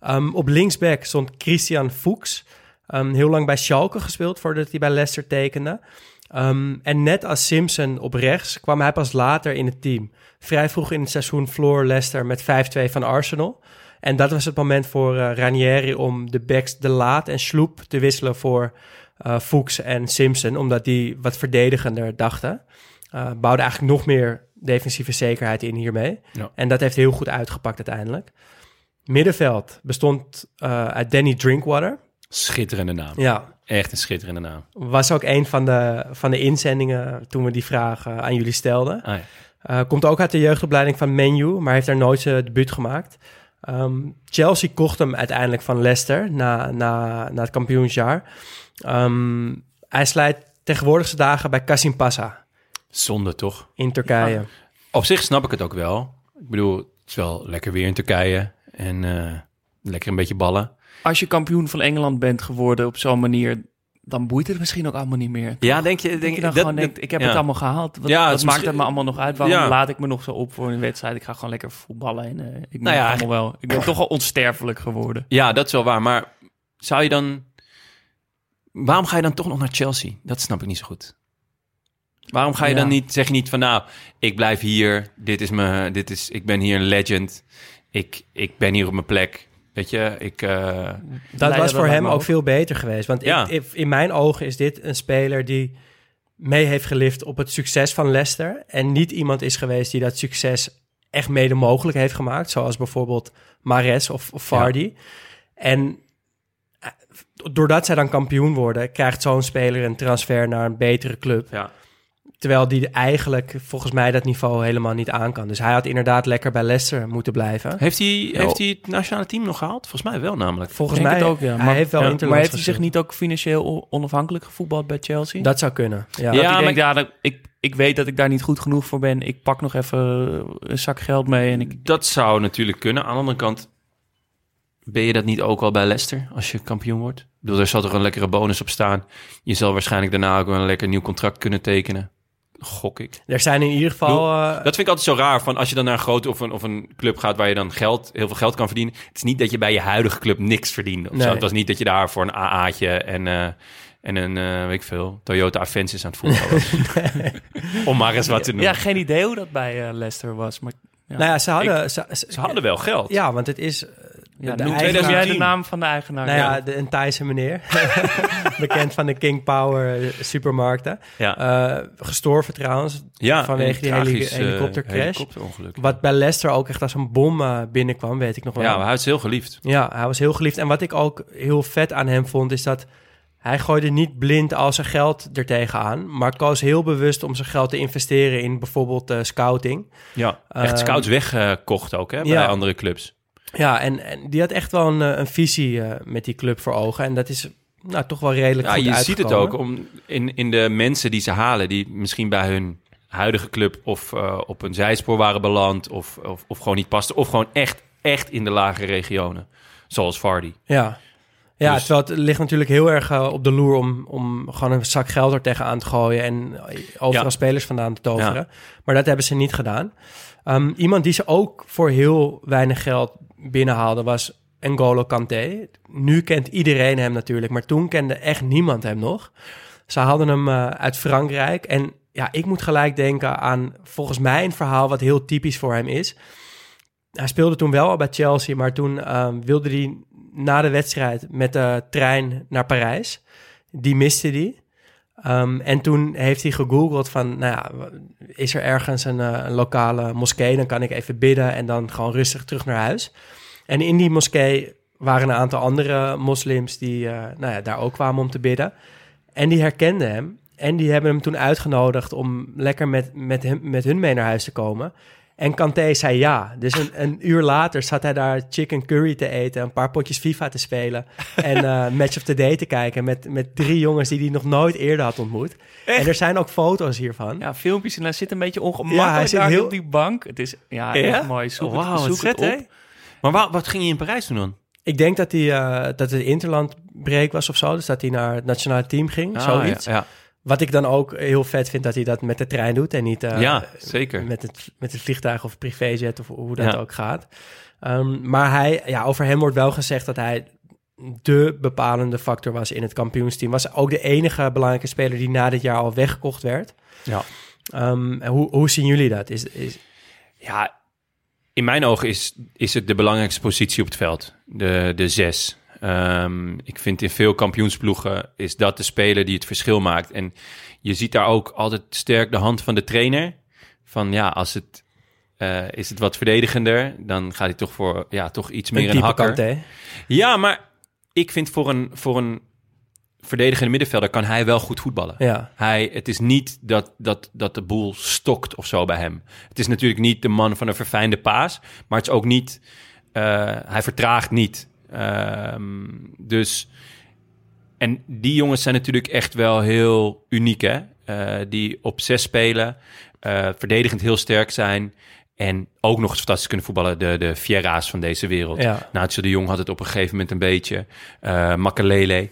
Ehm, op linksback stond Christian Fuchs. Ehm, heel lang bij Schalke gespeeld voordat hij bij Leicester tekende. Ehm, en net als Simpson op rechts kwam hij pas later in het team. Vrij vroeg in het seizoen verloor Leicester met 5-2 van Arsenal. En dat was het moment voor eh, Ranieri om de backs De Laat en Sloep te wisselen voor eh Fuchs en Simpson. Omdat die wat verdedigender dachten. Eh bouwde eigenlijk nog meer defensieve zekerheid in hiermee. Ja. En dat heeft heel goed uitgepakt uiteindelijk. Middenveld bestond uit Danny Drinkwater. Schitterende naam. Ja, Echt een schitterende naam. was ook een van de, van de inzendingen toen we die vraag aan jullie stelden. Ah, ja. Komt ook uit de jeugdopleiding van Menu, maar heeft daar nooit zijn debuut gemaakt. Ehm, Chelsea kocht hem uiteindelijk van Leicester na, na, na het kampioensjaar. Ehm, hij slijt tegenwoordig zijn dagen bij Kasimpasa Zonde toch? in Turkije. Op zich snap ik het ook wel. Ik bedoel, het is wel lekker weer in Turkije. En eh, lekker een beetje ballen. als je kampioen van Engeland bent geworden op zo'n manier, dan boeit het misschien ook allemaal niet meer. Ja, denk je... Denk Denk je dan dat- gewoon ik heb ja. het allemaal gehaald. Wat, Ja, wat maakt het me allemaal nog uit? Waarom Ja. laat ik me nog zo op voor een wedstrijd? Ik ga gewoon lekker voetballen. En, eh, ik ben Nou allemaal wel. Ik ben toch al onsterfelijk geworden. Ja, dat is wel waar. Maar zou je dan... Waarom ga je dan toch nog naar Chelsea? Dat snap ik niet zo goed. Waarom ga je dan niet... Zeg je niet van nou, ik blijf hier. Dit is me... Dit is, ik ben hier een legend. Ik, ik ben hier op mijn plek. Weet je, ik... eh, Dat was voor hem ook veel beter geweest. Want Ja. ik- in mijn ogen is dit een speler die mee heeft gelift op het succes van Leicester. En niet iemand is geweest die dat succes echt mede mogelijk heeft gemaakt. Zoals bijvoorbeeld Mares of, of Vardy. En eh, doordat zij dan kampioen worden, krijgt zo'n speler een transfer naar een betere club. ja. Terwijl die eigenlijk volgens mij dat niveau helemaal niet aan kan. Dus hij had inderdaad lekker bij Leicester moeten blijven. Heeft hij, heeft hij het nationale team nog gehaald? Volgens mij wel namelijk. Volgens Denk mij het ook, ja. Hij Maar- heeft wel ja, Maar heeft hij zich niet ook financieel onafhankelijk gevoetbald bij Chelsea? Dat zou kunnen. Ja. Hij maar ja, dat- ik, ik weet dat ik daar niet goed genoeg voor ben. Ik pak nog even een zak geld mee en ik... Dat zou natuurlijk kunnen. Aan de andere kant, ben je dat niet ook al bij Leicester als je kampioen wordt? Ik bedoel, daar zal toch een lekkere bonus op staan. Je zal waarschijnlijk daarna ook wel een lekker nieuw contract kunnen tekenen. Gok ik. Er zijn in ieder geval... eh, Dat vind ik altijd zo raar. Van als je dan naar een grote of een, of een club gaat waar je dan geld, heel veel geld kan verdienen. Het is niet dat je bij je huidige club niks verdient. Nee. Het was niet dat je daar voor een AA'tje en, eh, en een, eh, weet ik veel, Toyota Avensis aan het voetballen was. Om maar eens wat te noemen. Ja, geen idee hoe dat bij Leicester was. Maar ja, nou ja, ze hadden... ze, ze- Ze hadden wel geld. Ja, want het is... ja, de noem jij de naam van de eigenaar? Nou ja, de, een Thaise meneer. Bekend van de King Power eh, supermarkten. Ja. Eh, gestorven trouwens. Ja, vanwege die heli- eh, helikoptercrash. helikopterongeluk. Wat bij Leicester ook echt als een bom binnenkwam, weet ik nog wel. Ja, maar hij is heel geliefd. Ja, hij was heel geliefd. En wat ik ook heel vet aan hem vond, is dat hij gooide niet blind al zijn geld er tegenaan, maar koos heel bewust om zijn geld te investeren in bijvoorbeeld scouting. Ja, echt Ehm, scouts weggekocht ook hè, bij ja. andere clubs. Ja, en, en die had echt wel een, eh, een visie eh, met die club voor ogen. En dat is nou, toch wel redelijk Ja, goed je ziet het ook om, in, in de mensen die ze halen, die misschien bij hun huidige club of eh, op een zijspoor waren beland of, of, of gewoon niet pasten. Of gewoon echt, echt in de lagere regionen, zoals Vardy. Ja. Ja, Dus- terwijl het ligt natuurlijk heel erg op de loer om, om gewoon een zak geld er tegenaan te gooien en overal Ja. spelers vandaan te toveren. Maar dat hebben ze niet gedaan. Ehm, iemand die ze ook voor heel weinig geld binnenhaalden was N'Golo Kanté. Nu kent iedereen hem natuurlijk, maar toen kende echt niemand hem nog. Ze hadden hem eh, uit Frankrijk en ja, ik moet gelijk denken aan volgens mij een verhaal wat heel typisch voor hem is. Hij speelde toen wel al bij Chelsea, maar toen ehm, wilde hij na de wedstrijd met de trein naar Parijs. Die miste hij. Ehm, en toen heeft hij gegoogeld van, nou ja, is er ergens een, eh, een lokale moskee? Dan kan ik even bidden en dan gewoon rustig terug naar huis. En in die moskee waren een aantal andere moslims die eh, nou ja, daar ook kwamen om te bidden. En die herkenden hem. En die hebben hem toen uitgenodigd om lekker met, met, hem, met hun mee naar huis te komen. En Kanté zei ja. Dus een, een uur later zat hij daar chicken curry te eten, een paar potjes FIFA te spelen en eh, Match of the Day te kijken met, met drie jongens die hij nog nooit eerder had ontmoet. En er zijn ook foto's hiervan. Ja, filmpjes en hij zit een beetje ongemakkelijk Ja, hij zit daar heel- op die bank. Het is ja, Ja? echt mooi. Zoek Wauw, het, wat zoek vet, het hè? op. Maar wa- wat ging je in Parijs doen dan? Ik denk dat hij eh, dat het interlandbreak was of zo, dus dat hij naar het nationale team ging, Ah, zoiets. Ja, ja. Wat ik dan ook heel vet vind dat hij dat met de trein doet en niet eh, Ja, zeker. met, het, met het vliegtuig of privéjet of hoe dat Ja. ook gaat. Ehm, maar hij, ja, over hem wordt wel gezegd dat hij de bepalende factor was in het kampioensteam. Was ook de enige belangrijke speler die na dit jaar al weggekocht werd. Ja. Ehm, en hoe, hoe zien jullie dat? Is, is, Ja, in mijn ogen is, is het de belangrijkste positie op het veld. De, de zes. Ehm, ik vind in veel kampioensploegen is dat de speler die het verschil maakt. En je ziet daar ook altijd sterk de hand van de trainer. Van ja, als het, eh, is het wat verdedigender, dan gaat hij toch voor ja, toch iets meer een hakker. Ja, maar ik vind voor een, voor een verdedigende middenvelder kan hij wel goed voetballen. Ja. Hij, het is niet dat, dat, dat de boel stokt of zo bij hem. Het is natuurlijk niet de man van een verfijnde paas, maar het is ook niet, eh, hij vertraagt niet. Ehm, dus, en die jongens zijn natuurlijk echt wel heel uniek, hè? Eh, die op zes spelen, eh, verdedigend heel sterk zijn en ook nog eens fantastisch kunnen voetballen. De, de Fiera's van deze wereld. Ja. Nacho de Jong had het op een gegeven moment een beetje. Makelele.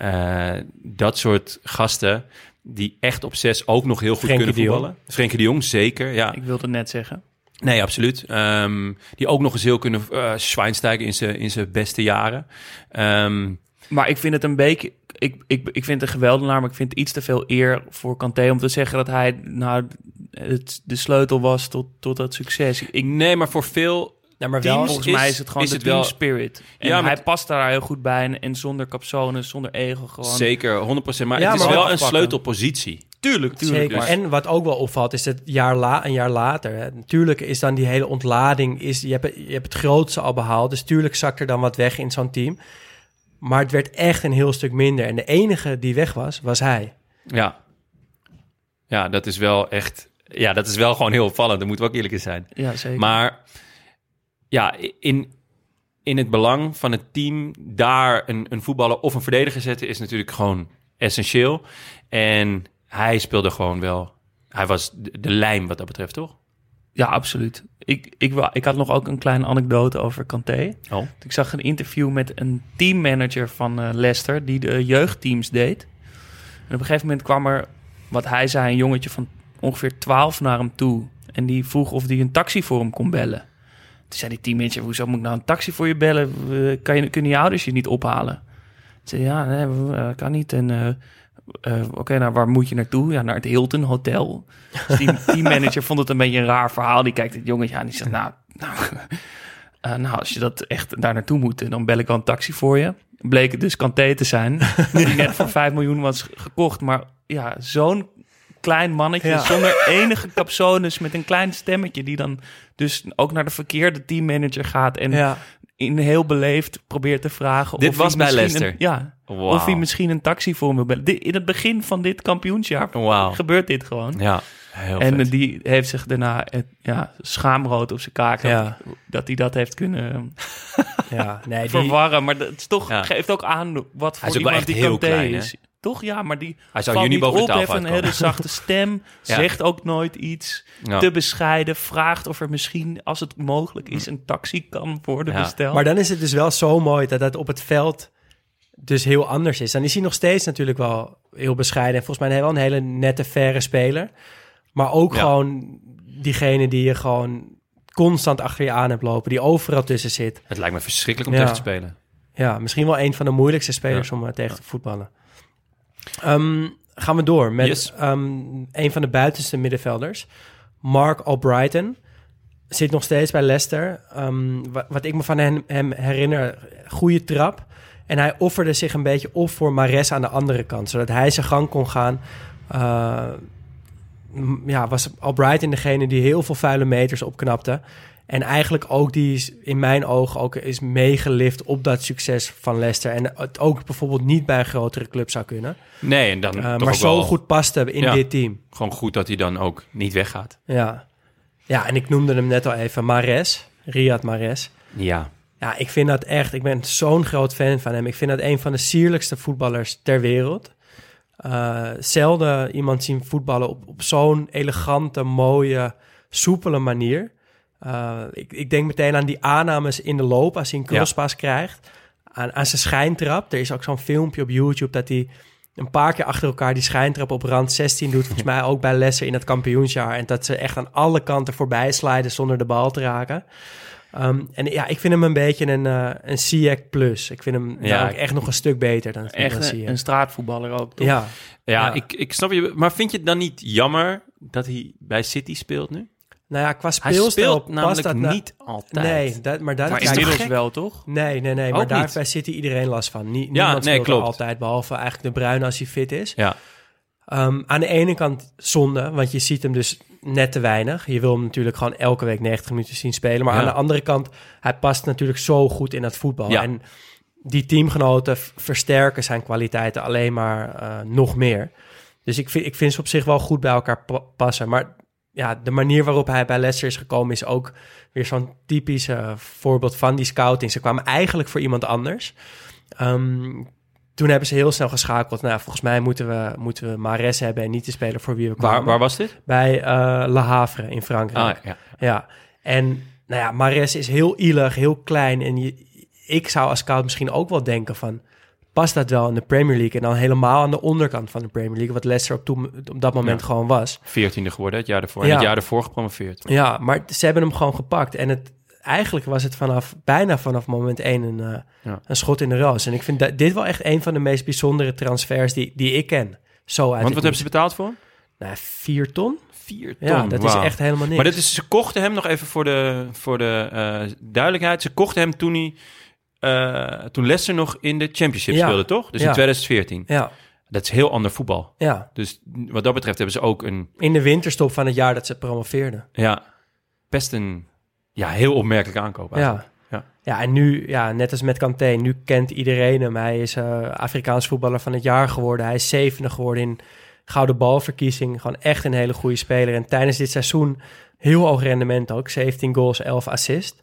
Eh, dat soort gasten die echt op zes ook nog heel goed Frenkie kunnen voetballen. Frenkie de Jong, zeker, ja. Ik wilde het net zeggen. Nee, absoluut. Ehm, die ook nog eens heel kunnen... eh Schweinsteiger in zijn in zijn beste jaren. Ehm, Maar ik vind het een beetje... Ik, ik, ik vind het een geweldenaar, maar ik vind het iets te veel eer voor Kanté... om te zeggen dat hij nou, het, de sleutel was tot, tot dat succes. Ik, nee, maar voor veel Nou, maar wel, Teams volgens is- mij is het gewoon is de het team wel- spirit. En Ja, maar hij past daar heel goed bij. En, en zonder capsones, zonder ego gewoon. Zeker, 100%. Maar Ja, het is maar wel een sleutelpositie. Tuurlijk, tuurlijk. Zeker. Maar- En wat ook wel opvalt, is dat jaar la, een jaar later. Hè, natuurlijk is dan die hele ontlading. Is, je, hebt, het- je hebt het grootste al behaald. Dus tuurlijk zakt er dan wat weg in zo'n team. Maar het werd echt een heel stuk minder. En de enige die weg was, was hij. Ja. Ja, dat is wel echt... Ja, dat is wel gewoon heel opvallend. Daar moeten we ook eerlijk in zijn. ja, zeker. Maar ja, in, in het belang van het team daar een, een voetballer of een verdediger zetten is natuurlijk gewoon essentieel. En hij speelde gewoon wel. Hij was de, de lijm wat dat betreft, toch? Ja, absoluut. Ik, ik, ik had nog ook een kleine anekdote over Kanté. Oh. Ik zag een interview met een teammanager van eh, Leicester... die de jeugdteams deed. En op een gegeven moment kwam er, wat hij zei... een jongetje van ongeveer 12 naar hem toe. En die vroeg of hij een taxi voor hem kon bellen. Toen zei die teammanager... hoezo moet ik nou een taxi voor je bellen? Kan je, kunnen je ouders je niet ophalen? Toen zei ja, nee, eh, kan niet. En eh, eh, oké, nou, waar moet je naartoe? Ja, naar het Hilton Hotel. Dus die teammanager vond het een beetje een raar verhaal. Die kijkt het jongetje aan die zegt, nou, nou, eh, nou, als je dat echt daar naartoe moet, dan bel ik wel een taxi voor je. Bleek het dus Kanté te zijn, die net voor 5 miljoen was gekocht. Maar ja, zo'n klein mannetje Ja. zonder enige capsones met een klein stemmetje... die dan dus ook naar de verkeerde teammanager gaat... en Ja, in heel beleefd probeert te vragen... Dit of was hij bij misschien Leicester? Een, ja, of hij misschien een taxi voor hem wil In het begin van dit kampioensjaar gebeurt dit gewoon. Ja, heel En vet. die heeft zich daarna ja, schaamrood op zijn kaak. Ja. Dat hij dat heeft kunnen ja. Nee, die, verwarren. Maar dat is toch, Ja. geeft ook aan wat voor is ook wel iemand echt die heel Kanté klein, hè? Toch? Ja, maar die Hij zou niet boven de op, tafel heeft een hele zachte stem. Ja. Zegt ook nooit iets. Ja. Te bescheiden. Vraagt of er misschien, als het mogelijk is, een taxi kan worden Ja. besteld. maar dan is het dus wel zo mooi dat dat op het veld dus heel anders is. Dan is hij nog steeds natuurlijk wel heel bescheiden. En volgens mij wel een hele nette, faire speler. Maar ook Ja. gewoon diegene die je gewoon constant achter je aan hebt lopen. Die overal tussen zit. Het lijkt me verschrikkelijk om Ja. tegen te spelen. Ja, misschien wel een van de moeilijkste spelers om eh, tegen te voetballen. Ehm, gaan we door met Yes. ehm, een van de buitenste middenvelders. Mark Albrighton. Zit nog steeds bij Leicester. Ehm, wa- wat ik me van hem, hem herinner, goede trap. En hij offerde zich een beetje op voor Mares aan de andere kant. Zodat hij zijn gang kon gaan. M- ja, was Albrighton degene die heel veel vuile meters opknapte. En eigenlijk ook die is in mijn ogen ook is meegelift op dat succes van Leicester. En het ook bijvoorbeeld niet bij een grotere club zou kunnen. Nee, en dan Eh, maar zo wel goed paste in Ja. dit team. gewoon goed dat hij dan ook niet weggaat. Ja. Ja, en ik noemde hem net al even, Mares, Riyad Mares. Ja. Ja, ik vind dat echt, ik ben zo'n groot fan van hem. Ik vind dat een van de sierlijkste voetballers ter wereld. Eh, zelden iemand zien voetballen op, op zo'n elegante, mooie, soepele manier. Eh, ik, ik denk meteen aan die aannames in de loop als hij een crosspas krijgt. Aan, aan zijn schijntrap. Er is ook zo'n filmpje op YouTube dat hij een paar keer achter elkaar die schijntrap op rand 16 doet. Volgens mij ook bij lessen in het kampioensjaar. En dat ze echt aan alle kanten voorbij sliden zonder de bal te raken. Um, en ja, ik vind hem een beetje een, uh, een plus. Ik vind hem ja, ook echt nog een stuk beter dan, echt Ziyech. een straatvoetballer ook, toch? Ja. Ja, Ja. Ik, ik snap je. Maar vind je het dan niet jammer dat hij bij City speelt nu? Nou ja, qua Hij speelstijl speelt past namelijk dat na- niet altijd. Nee, dat, maar dat Maar inmiddels wel, toch? Nee, nee, nee. Maar daar niet. City iedereen last van. Nie, Ja, niemand nee, speelt er klopt. altijd, behalve eigenlijk de Bruine als hij fit is. Ja, Um, aan de ene kant zonde, want je ziet hem dus net te weinig. Je wil hem natuurlijk gewoon elke week 90 minuten zien spelen. Maar Ja. aan de andere kant, hij past natuurlijk zo goed in het voetbal. Ja. En die teamgenoten versterken zijn kwaliteiten alleen maar eh, nog meer. Dus ik vind, ik vind ze op zich wel goed bij elkaar pa- passen. Maar ja, de manier waarop hij bij Leicester is gekomen is ook weer zo'n typisch eh, voorbeeld van die scouting. Ze kwamen eigenlijk voor iemand anders. Ehm, toen hebben ze heel snel geschakeld. Nou, volgens mij moeten we, moeten we Mares hebben en niet de speler voor wie we kwamen. waar, waar was dit? Bij eh Le Havre in Frankrijk. Ah, ja. Ja, en nou ja, Mares is heel ielig, heel klein. En je, ik zou als scout misschien ook wel denken van... past dat wel in de Premier League? En dan helemaal aan de onderkant van de Premier League... wat Leicester op, toen, op dat moment Ja. gewoon was. 14e geworden het jaar ervoor. Ja. En het jaar ervoor gepromoveerd. Ja, maar ze hebben hem gewoon gepakt. En het, eigenlijk was het vanaf, bijna vanaf moment één een, eh, Ja. een schot in de roos. En ik vind dat, dit wel echt een van de meest bijzondere transfers die, die ik ken. Zo uit Want wat hebben ze betaald voor? Nou, vier ton? Vier ton. Ja, dat is echt helemaal niks. Maar dat is, ze kochten hem nog even voor de, voor de eh, duidelijkheid. Ze kochten hem toen hij... eh, toen Leicester nog in de Championship Ja. speelde, toch? Dus Ja. in 2014. Ja, Dat is heel ander voetbal. ja. Dus wat dat betreft hebben ze ook een... In de winterstop van het jaar dat ze promoveerden. Ja, best een ja, heel opmerkelijke aankoop eigenlijk. Ja. Ja. Ja, en nu, ja, net als met Kanté, nu kent iedereen hem. Hij is eh, Afrikaans voetballer van het jaar geworden. Hij is zevende geworden in gouden balverkiezing. Gewoon echt een hele goede speler. En tijdens dit seizoen heel hoog rendement ook. 17 goals, 11 assists.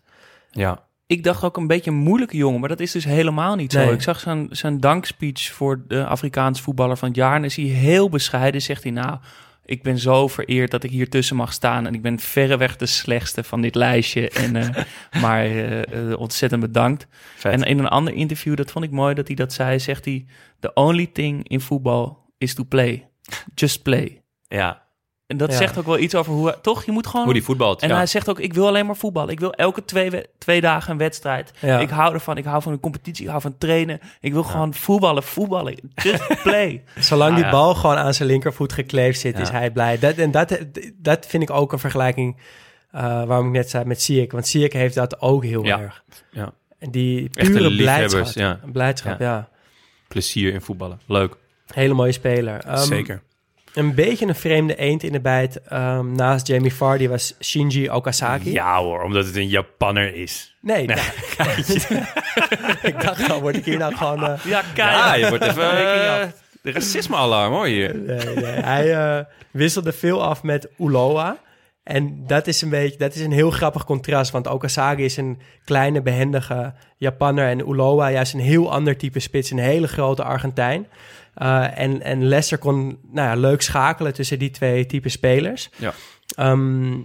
Ja. Ik dacht ook een beetje een moeilijke jongen, maar dat is dus helemaal niet zo. Ik zag zijn, zijn dankspeech voor de Afrikaans voetballer van het jaar. En is hij heel bescheiden. Zegt hij, nou, ik ben zo vereerd dat ik hier tussen mag staan. En ik ben verreweg de slechtste van dit lijstje. En, eh, maar eh, eh, ontzettend bedankt. Vet. En in een ander interview, dat vond ik mooi dat hij dat zei, zegt hij... The only thing in voetbal is to play. Just play. ja, En dat Ja. zegt ook wel iets over hoe... Toch, je moet gewoon... hoe die voetbalt. En ja. hij zegt ook, ik wil alleen maar voetballen. Ik wil elke twee, we- twee dagen een wedstrijd. Ja. Ik hou ervan. Ik hou van een competitie. Ik hou van trainen. Ik wil gewoon voetballen, voetballen. Just play. Zolang Ah, die ja. bal gewoon aan zijn linkervoet gekleefd zit, Ja. is hij blij. Dat, en dat, dat vind ik ook een vergelijking uh, waarom ik net zei met Ziyech. Want Ziyech heeft dat ook heel Ja. erg. Ja. En die pure blijdschap. ja. Blijdschap, ja. Plezier in voetballen. Leuk. Hele mooie speler. Ehm, Zeker. Een beetje een vreemde eend in de bijt. ehm, naast Jamie Vardy was Shinji Okazaki. Ja hoor, omdat het een Japanner is. Nee, ik dacht al, word ik hier nou gewoon... eh, Ja, kijk. Ja, je wordt even... Af. de racisme-alarm hoor hier. Nee, nee. Hij eh, wisselde veel af met Uloa. En dat is een beetje, dat is een heel grappig contrast. Want Okazaki is een kleine, behendige Japanner. En Uloa juist een heel ander type spits. Een hele grote Argentijn. Uh, en, en Leicester kon nou ja, leuk schakelen tussen die twee type spelers. Ja. Um,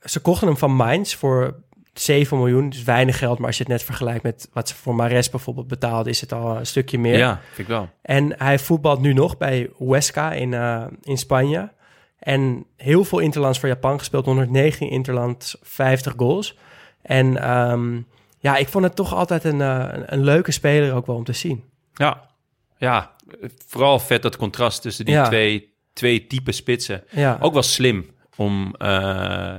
ze kochten hem van Mainz voor 7 miljoen. Dus weinig geld. Maar als je het net vergelijkt met wat ze voor Mares bijvoorbeeld betaalden... is het al een stukje meer. Ja, vind ik wel. En hij voetbalt nu nog bij Huesca in, uh, in Spanje. En heel veel interlands voor Japan gespeeld. 119 interlands, 50 goals. En um, ja, ik vond het toch altijd een, uh, een leuke speler ook wel om te zien. Ja, ja vooral vet dat contrast tussen die Ja. twee, twee type spitsen. Ja. Ook wel slim om... uh,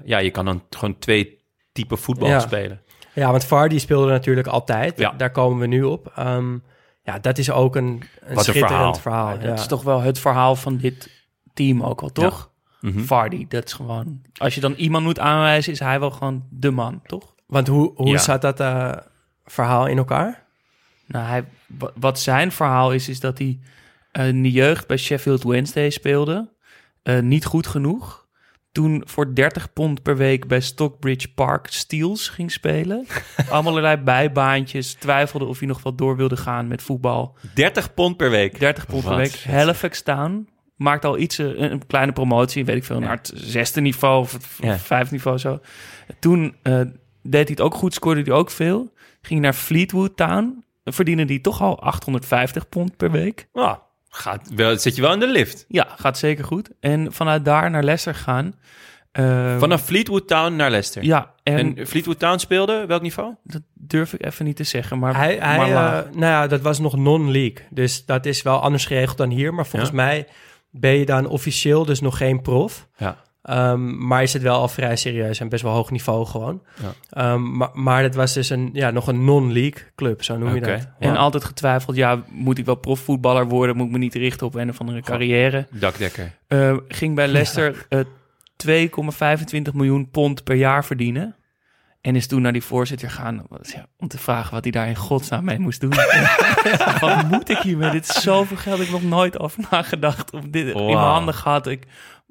ja, je kan dan gewoon twee type voetbal Ja. spelen. Ja, want Vardy speelde natuurlijk altijd. Ja. Daar komen we nu op. Um, ja, dat is ook een, een een schitterend verhaal. verhaal. Dat is toch wel het verhaal van dit team ook wel, toch? Mhm. Vardy, dat is gewoon... Als je dan iemand moet aanwijzen, is hij wel gewoon de man, toch? Want hoe, hoe Ja. zat dat uh, verhaal in elkaar? Nou, hij, wat zijn verhaal is, is dat hij eh, in de jeugd bij Sheffield Wednesday speelde. Eh, niet goed genoeg. toen voor 30 pond per week bij Stockbridge Park Steels ging spelen. Allemaal allerlei bijbaantjes. Twijfelde of hij nog wat door wilde gaan met voetbal. 30 pond per week. 30 pond per week. Halifax Town. Maakt al iets, eh, een, kleine promotie, weet ik veel, naar het zesde niveau of het v- Ja. vijfde niveau zo. Toen deed hij het ook goed, scoorde hij ook veel. Ging naar Fleetwood Town. Verdiende die toch al 850 pond per week. Ah, gaat wel, zit je wel in de lift. Ja, gaat zeker goed. En vanuit daar naar Leicester gaan. Eh, Vanaf Fleetwood Town naar Leicester. Ja, en, En, Fleetwood Town speelde welk niveau? dat durf ik even niet te zeggen, maar, Hij, hij, maar eh, nou ja, dat was nog non-league. Dus dat is wel anders geregeld dan hier. Maar volgens Ja. mij ben je dan officieel dus nog geen prof. Ja. Ehm, maar is het wel al vrij serieus en best wel hoog niveau gewoon. Ja. Ehm, maar, maar het was dus een, ja, nog een non-league club, zo noem je Oké. dat. En Ja. altijd getwijfeld, ja, moet ik wel profvoetballer worden? Moet ik me niet richten op een of andere carrière? Dakdekker. Eh, ging bij Leicester eh 2,25 miljoen pond per jaar verdienen. En is toen naar die voorzitter gaan om te vragen wat hij daar in godsnaam mee moest doen. wat moet ik hiermee? Dit is zoveel geld. Ik heb nog nooit over nagedacht. Of dit in mijn handen gehad. Ik,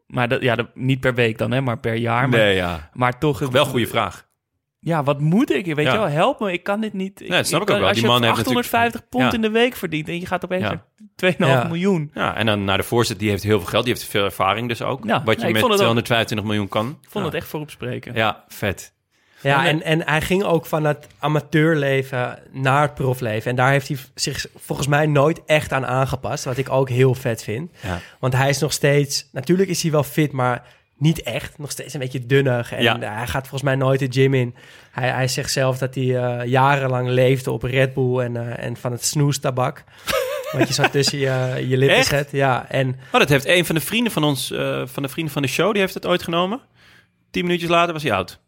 maar dat, ja, dat, niet per week dan, hè, maar per jaar. Maar, Nee, ja. maar toch... Wel een goede vraag. Ja, wat moet ik? Weet Ja. je wel, help me. Ik kan dit niet. Nee, snap ik kan- ook wel. Als Die je man heeft 850 pond Ja. in de week verdient en je gaat opeens Ja. naar 2,5 Ja. miljoen. Ja, en dan naar de voorzitter, die heeft heel veel geld. Die heeft veel ervaring dus ook. Ja, Wat je met vond het ook- 225 miljoen kan. Ik vond ja. het echt voorop spreken. Ja, vet. Ja, en, en hij ging ook van het amateurleven naar het profleven. En daar heeft hij zich volgens mij nooit echt aan aangepast. Wat ik ook heel vet vind. Ja. Want hij is nog steeds... Natuurlijk is hij wel fit, maar niet echt. Nog steeds een beetje dunnig. En Ja. hij gaat volgens mij nooit de gym in. Hij, hij zegt zelf dat hij eh, jarenlang leefde op Red Bull en, eh, en van het snoestabak. Wat je zo tussen je, je lippen Echt? zet. Ja, en Oh, dat heeft een van de vrienden van ons, eh, van de vrienden van de show, die heeft het ooit genomen. Tien minuutjes later was hij oud.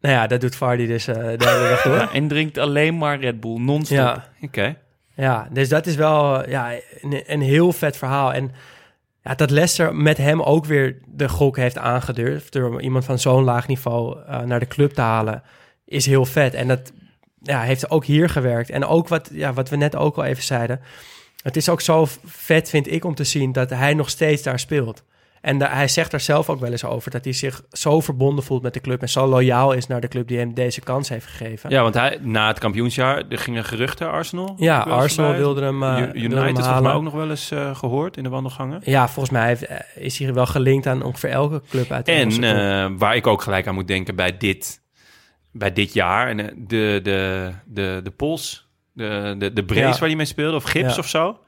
Nou ja, dat doet Vardy dus eh, de hele dag door. Ja, en drinkt alleen maar Red Bull, non-stop. Ja, Oké. Ja, dus dat is wel eh, ja, een, een heel vet verhaal. En ja, dat Leicester met hem ook weer de gok heeft aangedurfd... door iemand van zo'n laag niveau eh, naar de club te halen, is heel vet. En dat ja, heeft ook hier gewerkt. En ook wat, ja, wat we net ook al even zeiden... het is ook zo vet, vind ik, om te zien dat hij nog steeds daar speelt. En hij zegt daar zelf ook wel eens over... dat hij zich zo verbonden voelt met de club... en zo loyaal is naar de club die hem deze kans heeft gegeven. Ja, want hij, na het kampioensjaar er gingen geruchten, Arsenal. Ja, Arsenal wilde hem, eh, U- wilde hem United mij ook nog wel eens eh, gehoord in de wandelgangen. Ja, volgens mij heeft, eh, is hij wel gelinkt aan ongeveer elke club uit de En waar ik ook gelijk aan moet denken bij dit, bij dit jaar. En, eh, de, de, de, de pols, de, de, de brace Ja. waar hij mee speelde, of gips Ja. of zo.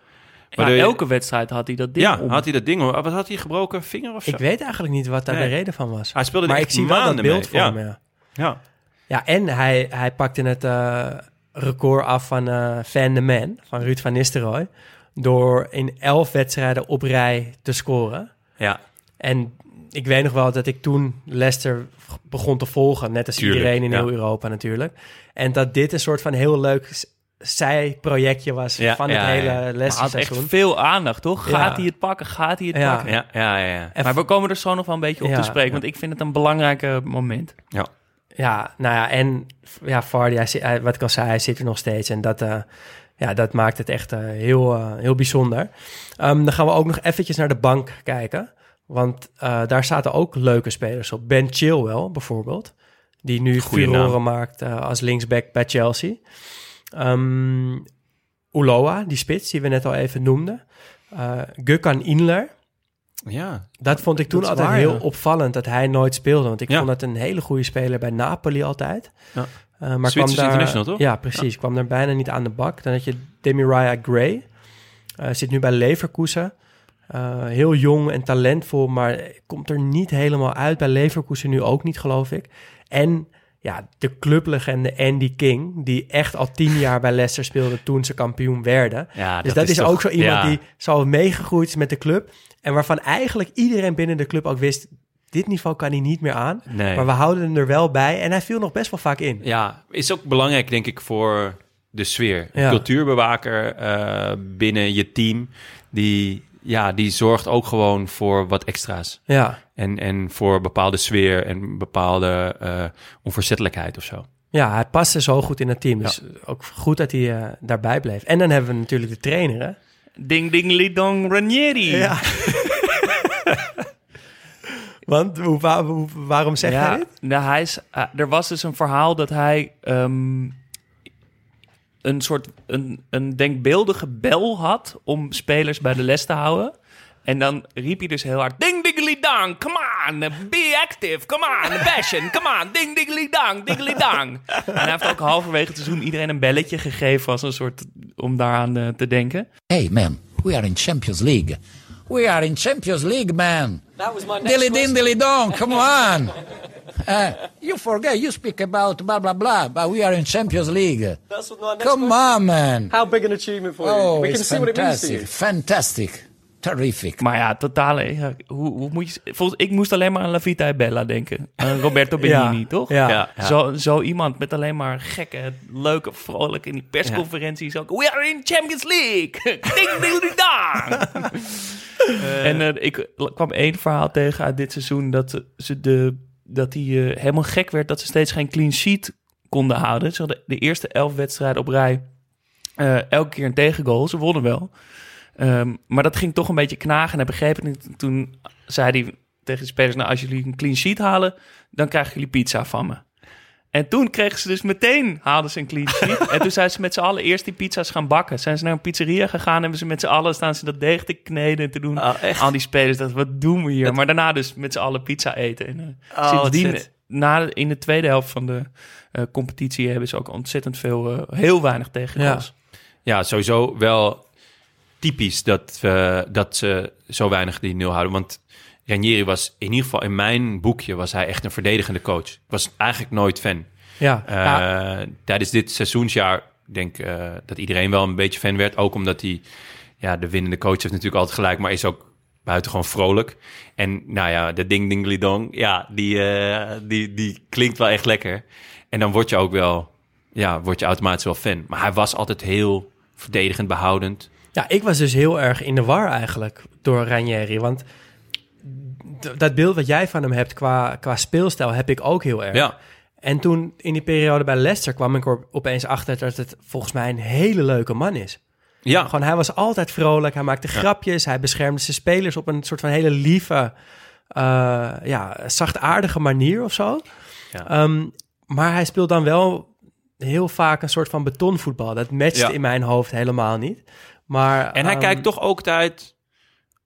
Ja, Waardoor je- elke wedstrijd had hij dat ding Ja, om. had hij dat ding. Wat had hij gebroken vinger of zo? ik weet eigenlijk niet wat daar Nee. de reden van was. Hij speelde er maar ik zie wel dat beeld mee. voor Ja. hem, ja. Ja. Ja, en hij, hij pakte het eh, record af van eh Van de Man, van Ruud van Nistelrooy... door in elf wedstrijden op rij te scoren. ja. En ik weet nog wel dat ik toen Leicester begon te volgen. Net als Tuurlijk, iedereen in ja. heel Europa natuurlijk. En dat dit een soort van heel leuk zijprojectje was Ja, van ja, het hele ja. Leicester had echt veel aandacht, toch? Ja. Gaat hij het pakken? Gaat hij het Ja. pakken? Ja, ja, ja. ja. En Maar we komen er zo nog wel een beetje op Ja, te spreken, ja. want ik vind het een belangrijk moment. Ja, nou ja, en ja, Vardy, hij, zit- hij- wat ik al zei, hij zit er nog steeds. En dat, eh, ja, dat maakt het echt eh, heel, eh, heel bijzonder. Ehm, dan gaan we ook nog eventjes naar de bank kijken. Want eh, daar zaten ook leuke spelers op. Ben Chilwell bijvoorbeeld. Die nu Goeie furoren naam. maakt als linksback bij Chelsea. Ehm Uloa, die spits die we net al even noemden. Eh Gökhan Inler. Ja, Dat vond ik toen altijd waar, heel ja. opvallend dat hij nooit speelde. Want ik Ja. vond het een hele goede speler bij Napoli altijd. Ja. Eh, maar Zwitsers kwam daar, toch? Ja, precies. Kwam daar bijna niet aan de bak. Dan had je Demiria Gray. Eh, zit nu bij Leverkusen. Heel jong en talentvol, maar komt er niet helemaal uit. Bij Leverkusen nu ook niet, geloof ik. En ja, de clublegende Andy King, die echt al tien jaar bij Leicester speelde toen ze kampioen werden. ja Dus dat, is, toch- ook zo iemand ja. die zo meegegroeid is met de club. En waarvan eigenlijk iedereen binnen de club ook wist... dit niveau kan hij niet meer aan. Nee. Maar we houden hem er wel bij. En hij viel nog best wel vaak in. Ja, is ook belangrijk, denk ik, voor de sfeer. Een Ja. cultuurbewaker eh, binnen je team, die, ja, die zorgt ook gewoon voor wat extra's. Ja, En, en voor bepaalde sfeer en bepaalde eh, onverzettelijkheid of zo. ja hij paste zo goed in het team. Dus ook goed dat hij eh, daarbij bleef. En dan hebben we natuurlijk de trainer, hè? Ding ding lidong Ranieri. Ja. Want hoe, wa- hoe- waarom zeg jij dit? nou, hij is, eh, er was dus een verhaal dat hij ehm, een soort een, een denkbeeldige bel had om spelers bij de les te houden. En dan riep hij dus heel hard: Ding diggly dang, come on, be active, come on, passion, come on, ding diggly dang, diggly dang. En hij heeft ook halverwege het seizoen iedereen een belletje gegeven als een soort om daaraan eh, te denken. Hey, man, we are in Champions League. We are in Champions League, man. Dilly din, dilly dong, come on. Uh, you forget, you speak about blah, blah, blah, but we are in Champions League. That's what my next Come question- on, man. How big an achievement for you? Oh, we can it's see what it means to you. fantastic. Fantastic. Terrific. Maar ja, totale. ja, hoe, hoe moet je. Volgens, ik moest alleen maar aan La Vita e Bella denken. Aan Roberto Benigni, Ja, toch? ja. Zo, zo iemand met alleen maar gekke, leuke, vrolijk in die persconferenties ook. We are in Champions League! Ding, ding, ding, dang! En eh, ik kwam één verhaal tegen uit dit seizoen dat ze de dat hij eh, helemaal gek werd dat ze steeds geen clean sheet konden houden. Ze hadden de eerste elf wedstrijden op rij eh, elke keer een tegengoal. Ze wonnen wel. Ehm, maar dat ging toch een beetje knagen. En niet. Toen zei hij tegen de spelers... nou, als jullie een clean sheet halen... dan krijgen jullie pizza van me. En toen kregen ze dus meteen... haalden ze een clean sheet. en toen zijn ze met z'n allen eerst die pizza's gaan bakken. Zijn ze naar een pizzeria gegaan... hebben ze met z'n allen staan ze dat deeg te kneden en te doen. Oh? Al die spelers, dat, wat doen we hier? Maar daarna dus met z'n allen pizza eten. En, eh, Oh, sindsdien, na, in de tweede helft van de eh, competitie... hebben ze ook ontzettend veel... eh, heel weinig tegengoals. Ja, sowieso wel typisch dat, dat ze zo weinig die nul houden. Want Ranieri was in ieder geval in mijn boekje was hij echt een verdedigende coach. Ik was eigenlijk nooit fan. Ja, Eh, ja. Tijdens dit seizoensjaar ik denk eh, dat iedereen wel een beetje fan werd. Ook omdat hij, ja, de winnende coach heeft natuurlijk altijd gelijk, maar is ook buitengewoon vrolijk. En nou ja, de ding ding dong, ja, die, eh, die, die klinkt wel echt lekker. En dan word je ook wel, ja, word je automatisch wel fan. Maar hij was altijd heel verdedigend, behoudend. Ja, ik was dus heel erg in de war eigenlijk door Ranieri. Want dat beeld wat jij van hem hebt qua, qua speelstijl heb ik ook heel erg. Ja, En toen in die periode bij Leicester kwam ik er opeens achter dat het volgens mij een hele leuke man is. ja. Gewoon, hij was altijd vrolijk, hij maakte grapjes, hij beschermde zijn spelers op een soort van hele lieve, eh, ja, zachtaardige manier of zo. Ja. Ehm, maar hij speelt dan wel heel vaak een soort van betonvoetbal. Dat matcht Ja. in mijn hoofd helemaal niet. Maar, En hij ehm, kijkt toch ook uit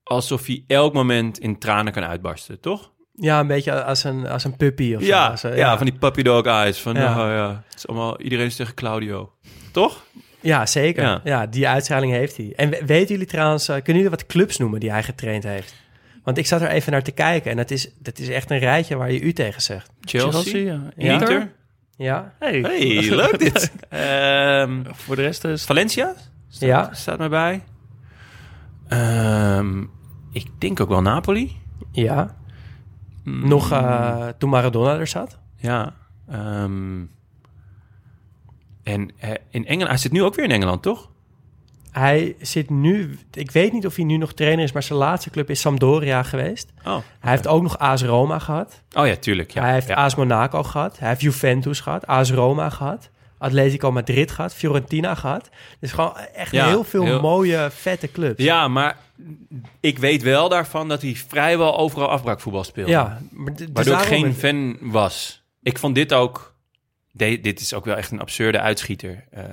alsof hij elk moment in tranen kan uitbarsten, toch? Ja, een beetje als een, als een puppy of zo. Ja, Als, eh, ja, van die puppy dog eyes. Van, Ja. ja. ja, het is allemaal, iedereen is tegen Claudio. Toch? Ja, zeker. Ja. Ja. die uitstraling heeft hij. En we- weten jullie trouwens, eh, kunnen jullie wat clubs noemen die hij getraind heeft? Want ik zat er even naar te kijken en dat is, dat is echt een rijtje waar je u tegen zegt. Chelsea, ja. Ja. Inter. Ja? Hey, Hey, leuk dit. Ehm, Voor de rest is Valencia staat, Ja. staat mij bij. Ehm, ik denk ook wel Napoli. Ja. Mm, Nog eh, toen Maradona er zat. Ja. ehm, en eh, in Engeland, hij zit nu ook weer in Engeland, toch? Hij zit nu, ik weet niet of hij nu nog trainer is, maar zijn laatste club is Sampdoria geweest. Oh, Hij heeft ook nog AS Roma gehad. oh ja, tuurlijk. Ja. hij heeft ja. AS Monaco gehad. Hij heeft Juventus gehad. AS Roma gehad. Atletico Madrid gehad. Fiorentina gehad. Dus gewoon echt Ja, heel veel heel- mooie, vette clubs. Ja, maar ik weet wel daarvan dat hij vrijwel overal afbraakvoetbal speelde. Ja, maar Waardoor ik geen fan was. Ik vond dit ook... de- dit is ook wel echt een absurde uitschieter. eh,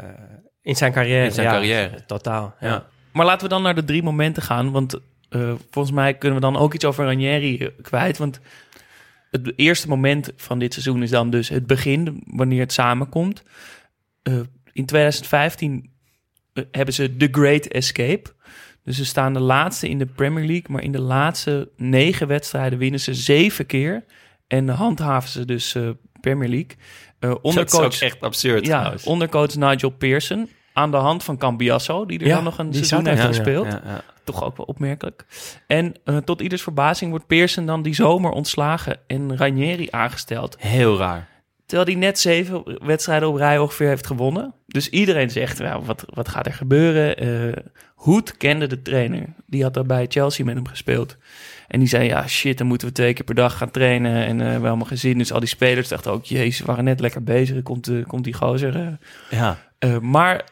In zijn carrière. In zijn ja, carrière. Totaal. Ja. ja. Maar laten we dan naar de drie momenten gaan. Want eh, volgens mij kunnen we dan ook iets over Ranieri eh, kwijt. Want het eerste moment van dit seizoen is dan dus het begin, wanneer het samenkomt. In 2015 eh, hebben ze The Great Escape. Dus ze staan de laatste in de Premier League. Maar in de laatste negen wedstrijden winnen ze zeven keer. En handhaven ze dus eh, Premier League. Eh Dat is ondercoach, ook echt absurd ja, trouwens. ondercoach Nigel Pearson. Aan de hand van Cambiasso, die er Ja, dan nog een seizoen heeft Ja, gespeeld. Ja, ja. Toch ook wel opmerkelijk. En eh, tot ieders verbazing wordt Pearson dan die zomer ontslagen en Ranieri aangesteld. Heel raar. Terwijl hij net zeven wedstrijden op rij ongeveer heeft gewonnen. Dus iedereen zegt, nou, wat, wat gaat er gebeuren? Eh Hoed kende de trainer. Die had daar bij Chelsea met hem gespeeld. En die zei, ja shit, dan moeten we twee keer per dag gaan trainen. En eh, we hebben allemaal geen zin. Dus al die spelers dachten ook, jezus, we waren net lekker bezig. Komt, eh, komt die gozer. Ja. Maar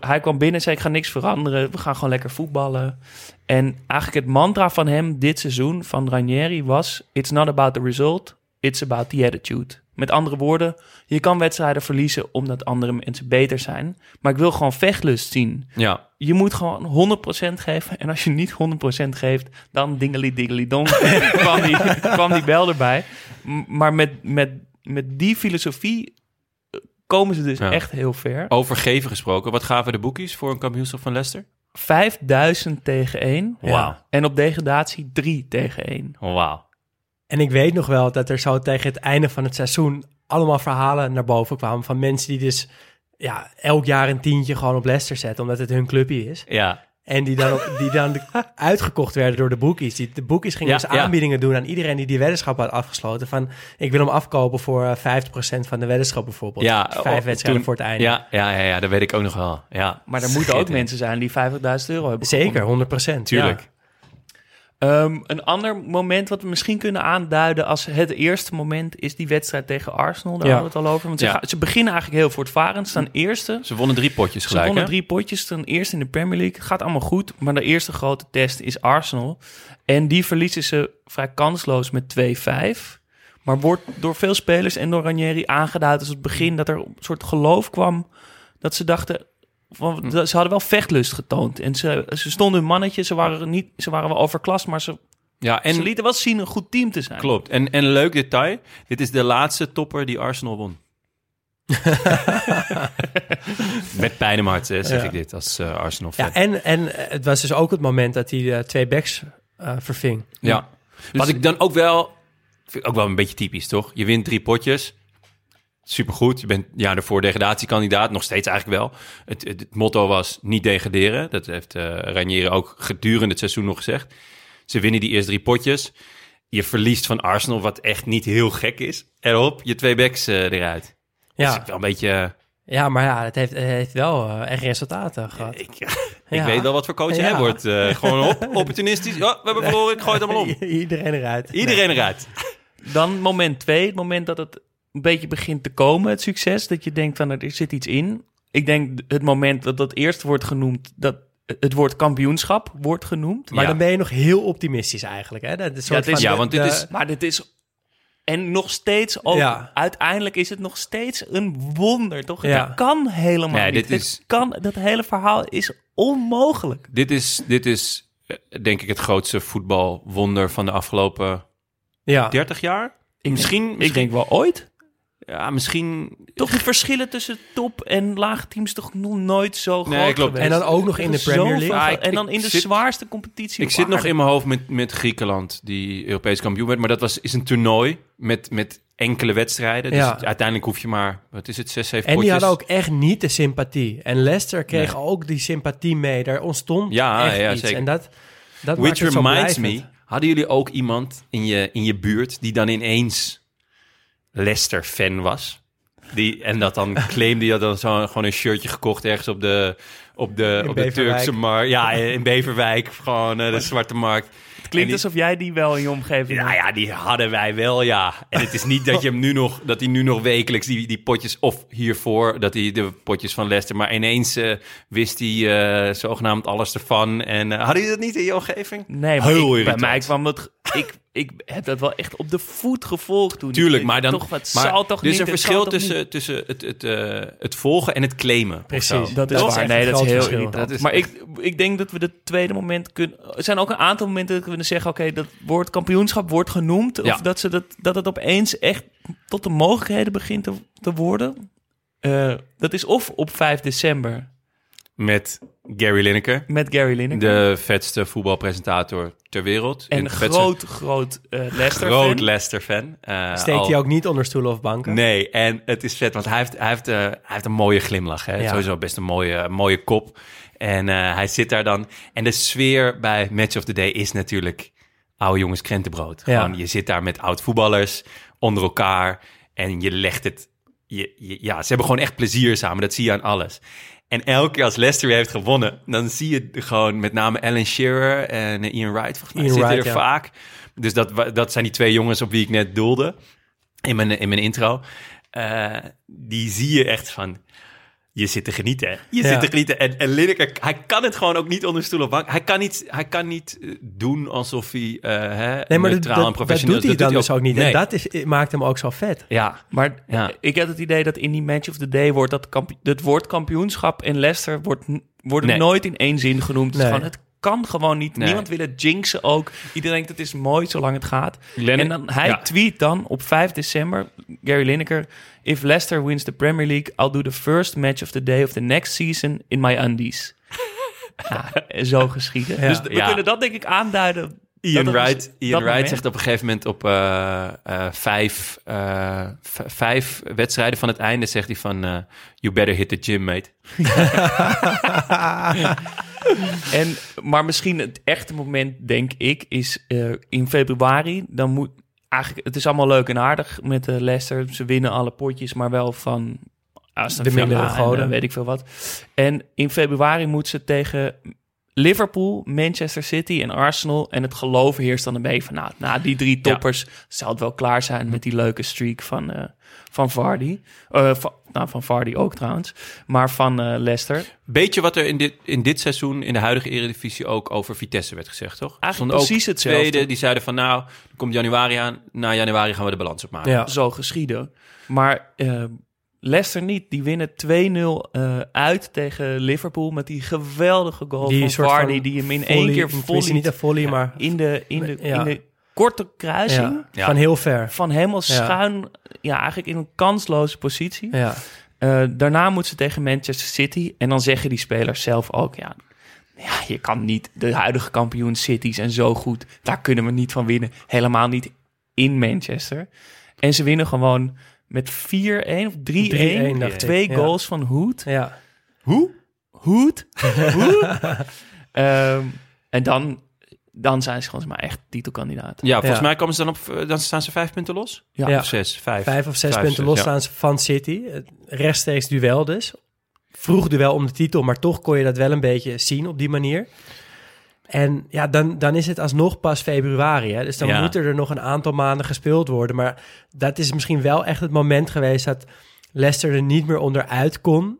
hij kwam binnen en zei: Ik ga niks veranderen. We gaan gewoon lekker voetballen. En eigenlijk het mantra van hem dit seizoen, van Ranieri, was: It's not about the result, it's about the attitude. Met andere woorden, je kan wedstrijden verliezen omdat andere mensen beter zijn. Maar ik wil gewoon vechtlust zien. Ja, Je moet gewoon 100% geven. En als je niet 100% geeft, dan dingeli dingeli dong. kwam, die, kwam die bel erbij. Maar met, met, met die filosofie eh, komen ze dus Ja. echt heel ver. over geven gesproken. Wat gaven de boekies voor een kampioenschap van Leicester? 5000 tegen 1. Wauw. En op degradatie 3 tegen 1. Oh, wauw. En ik weet nog wel dat er zo tegen het einde van het seizoen allemaal verhalen naar boven kwamen van mensen die dus ja, elk jaar een tientje gewoon op Leicester zetten, omdat het hun clubje is. Ja, En die dan, op- die dan uitgekocht werden door de boekies. Die, de boekies gingen Ja, dus ja. aanbiedingen doen aan iedereen die die weddenschap had afgesloten. Van, ik wil hem afkopen voor eh, 50% van de weddenschap bijvoorbeeld. ja Vijf oh, wedstrijden toen- voor het einde. Ja, ja, ja, ja, dat weet ik ook nog wel. Ja, Maar er moeten ook mensen zijn die 50.000 euro hebben Zeker, gewonnen. 100%. Tuurlijk. Ehm, een ander moment wat we misschien kunnen aanduiden als het eerste moment is die wedstrijd tegen Arsenal. Daar Ja. hadden we het al over. Want ze, Ja. gaan- ze beginnen eigenlijk heel voortvarend. Staan eerste. Ze wonnen drie potjes Ze gelijk, wonnen hè? drie potjes, staan eerst in de Premier League. Gaat allemaal goed, maar de eerste grote test is Arsenal. En die verliezen ze vrij kansloos met 2-5. Maar wordt door veel spelers en door Ranieri aangeduid als het begin... dat er een soort geloof kwam dat ze dachten... Hm. ze hadden wel vechtlust getoond. En ze, ze stonden hun mannetje, ze waren, niet, ze waren wel overklast... maar ze, Ja, en ze lieten wel zien een goed team te zijn. klopt. En, en een leuk detail. Dit is de laatste topper die Arsenal won. Met pijn in mijn hart eh, zeg Ja. ik dit als eh, Arsenal-fan. Ja, en, en eh, het was dus ook het moment dat hij de twee backs eh, verving. Ja. Wat ik dan ook wel... Vind ik ook wel een beetje typisch, toch? Je wint drie potjes. Supergoed. Je bent ja, daarvoor degradatiekandidaat. Nog steeds eigenlijk wel. Het, het, het motto was niet degraderen. Dat heeft eh Ranieri ook gedurende het seizoen nog gezegd. Ze winnen die eerste drie potjes. Je verliest van Arsenal, wat echt niet heel gek is. Erop, je twee backs eh, eruit. Ja. Is wel een beetje... eh, ja maar ja, het heeft, het heeft wel eh, echt resultaten gehad. Ik, ik Ja. weet wel wat voor coach Ja. hij wordt. Eh, gewoon op, opportunistisch. Ja, we hebben verloren, ik gooi het allemaal om. Iedereen eruit. Iedereen eruit. Dan moment twee, het moment dat het een beetje begint te komen, het succes. Dat je denkt van er zit iets in. Ik denk het moment dat dat eerst wordt genoemd, dat het woord kampioenschap wordt genoemd. Maar Ja. dan ben je nog heel optimistisch eigenlijk. Hè? Dat is het is- van ja, de- want dit de- is- Maar dit is. En nog steeds ook. Ja. Uiteindelijk is het nog steeds een wonder, toch? Ja. Het kan helemaal Nee, niet. dit is- kan, dat hele verhaal is onmogelijk. Dit is, dit is eh, denk ik het grootste voetbalwonder van de afgelopen ja. 30 jaar. Ik misschien, denk, ik misschien, denk wel ooit. Ja, misschien. Toch de verschillen tussen top en lage teams toch nog nooit zo Nee, groot klopt. En dan ook nog in de Premier League. Ah, ik- en dan in de zit- zwaarste competitie. Ik zit nog in mijn hoofd met, met Griekenland, die Europees kampioen werd. Maar dat was, is een toernooi met, met enkele wedstrijden. Dus Ja. uiteindelijk hoef je maar, wat is het, zes, zeven En die potjes. hadden ook echt niet de sympathie. En Leicester kreeg Nee. ook die sympathie mee. Daar ontstond Ja, echt ja, iets. zeker. En dat, dat Which maakt het zo reminds me, hadden jullie ook iemand in je, in je buurt die dan ineens Leicester-fan was? Die, en dat dan claimde je dan zo, gewoon een shirtje gekocht ergens op de, op de, In op de. Turkse markt. Ja, in Beverwijk, gewoon eh, de Zwarte Markt. Het klinkt die- alsof jij die wel in je omgeving Ja, ja, die hadden wij wel, ja. En het is niet dat je hem nu nog, dat hij nu nog wekelijks die, die potjes, of hiervoor, dat hij de potjes van Leicester, maar ineens eh, wist hij eh, zogenaamd alles ervan. En hadden jullie dat niet in je omgeving? Nee, maar Heel ik, bij mij kwam het... Ik, ik heb dat wel echt op de voet gevolgd toen. Tuurlijk, maar dan. Toch, het maar zal toch er is niet, een verschil tussen, niet. tussen het, het, eh, het volgen en het claimen. Precies. Dat is waar. Nee, dat is heel irritant. Dat is maar ik, ik denk dat we het tweede moment kunnen... Er zijn ook een aantal momenten dat we kunnen zeggen... Oké, dat woord kampioenschap wordt genoemd. Of Ja. dat, ze dat, dat het opeens echt tot de mogelijkheden begint te, te worden. Eh, dat is of op 5 december Met Gary Lineker, met Gary Lineker. de vetste voetbalpresentator ter wereld. en een groot, groot eh Leicester groot fan. Leicester-fan. Eh, Steekt al- hij ook niet onder stoelen of banken? Nee, en het is vet, want hij heeft, hij heeft, eh, hij heeft een mooie glimlach. Hè? Ja. Sowieso best een mooie, mooie kop. En hij zit daar dan. En de sfeer bij Match of the Day is natuurlijk oude jongens krentenbrood. Ja. Je zit daar met oud voetballers onder elkaar en je legt het. Je, je- ja, ze hebben gewoon echt plezier samen. Dat zie je aan alles. En elke keer als Leicester weer heeft gewonnen, dan zie je gewoon met name Alan Shearer en eh, Ian Wright. Volgens mij Ian zitten Wright, er ja. vaak. Dus dat, dat zijn die twee jongens op wie ik net doelde in mijn, in mijn intro. Eh, die zie je echt van... je zit te genieten. hè? Je Ja. zit te genieten. En, en Lineker, hij kan het gewoon ook niet onder stoel of bank. Hij kan niet, hij kan niet eh, doen alsof hij eh hè, Nee, maar dat, neutraal en dat, dat professioneel doet hij dan dus ook niet. En Nee. dat is, maakt hem ook zo vet. Ja, Maar Ja. ik heb het idee dat in die match of the day wordt dat het woord kampioenschap in Leicester wordt, Nee. nooit in één zin genoemd. Het, is Nee. gewoon, het kan gewoon niet. Nee. Niemand wil het jinxen ook. Iedereen denkt het is mooi zolang het gaat. En dan, hij ja. tweet dan op 5 december, Gary Lineker... If Leicester wins the Premier League, I'll do the first match of the day of the next season in my undies. ja, zo geschieden. Ja. Dus we kunnen dat denk ik aanduiden. Ian het Wright, dus Ian Wright zegt op een gegeven moment op eh, vijf, eh, vijf wedstrijden van het einde... zegt hij van, you better hit the gym, mate. En, maar misschien het echte moment, denk ik, is eh, in februari. Dan moet eigenlijk, het is allemaal leuk en aardig met de Leicester. Ze winnen alle potjes, maar wel van Aston De Villa en, eh, weet ik veel wat. En in februari moet ze tegen Liverpool, Manchester City en Arsenal. En het geloven heerst dan een beetje van, nou, na die drie toppers zou het wel klaar zijn met die leuke streak van, eh, van Vardy. Eh, van, nou, van Vardy ook trouwens, maar van eh, Leicester. Beetje wat er in dit, in dit seizoen in de huidige eredivisie ook over Vitesse werd gezegd, toch? Eigenlijk ook precies hetzelfde. Tweede, die zeiden van nou, komt januari aan. Na januari gaan we de balans opmaken. Ja. zo geschieden. Maar Leicester niet. Die winnen 2-0 eh, uit tegen Liverpool met die geweldige goal Die van Vardy die hem in volley- één keer tenminste volley niet een volley, Ja, maar in de, in de, Ja. in de korte kruising ja, Ja. van heel ver. van helemaal Ja. schuin, ja, eigenlijk in een kansloze positie. Ja. Eh, daarna moet ze tegen Manchester City en dan zeggen die spelers zelf ook, ja, ja, je kan niet, de huidige kampioen City zijn zo goed, daar kunnen we niet van winnen. Helemaal niet in Manchester. En ze winnen gewoon met 4-1 of 3-1. 3-1 dacht ik, Twee ja. goals van Hoed. Ja. Hoe? Hoed? Hoed? Ehm, en dan, dan zijn ze gewoon maar echt titelkandidaat. Ja, volgens Ja. mij komen ze dan op, eh, dan staan ze vijf punten los. Ja. Ja. Of zes, vijf. Vijf of zes Vijf, punten zes, los ja. staan ze van City. Rechtstreeks duel dus. Vroeg duel om de titel, maar toch kon je dat wel een beetje zien op die manier. En ja, dan, dan is het alsnog pas februari. Hè? Dus dan Ja. moeten er nog een aantal maanden gespeeld worden. Maar dat is misschien wel echt het moment geweest dat Leicester er niet meer onderuit kon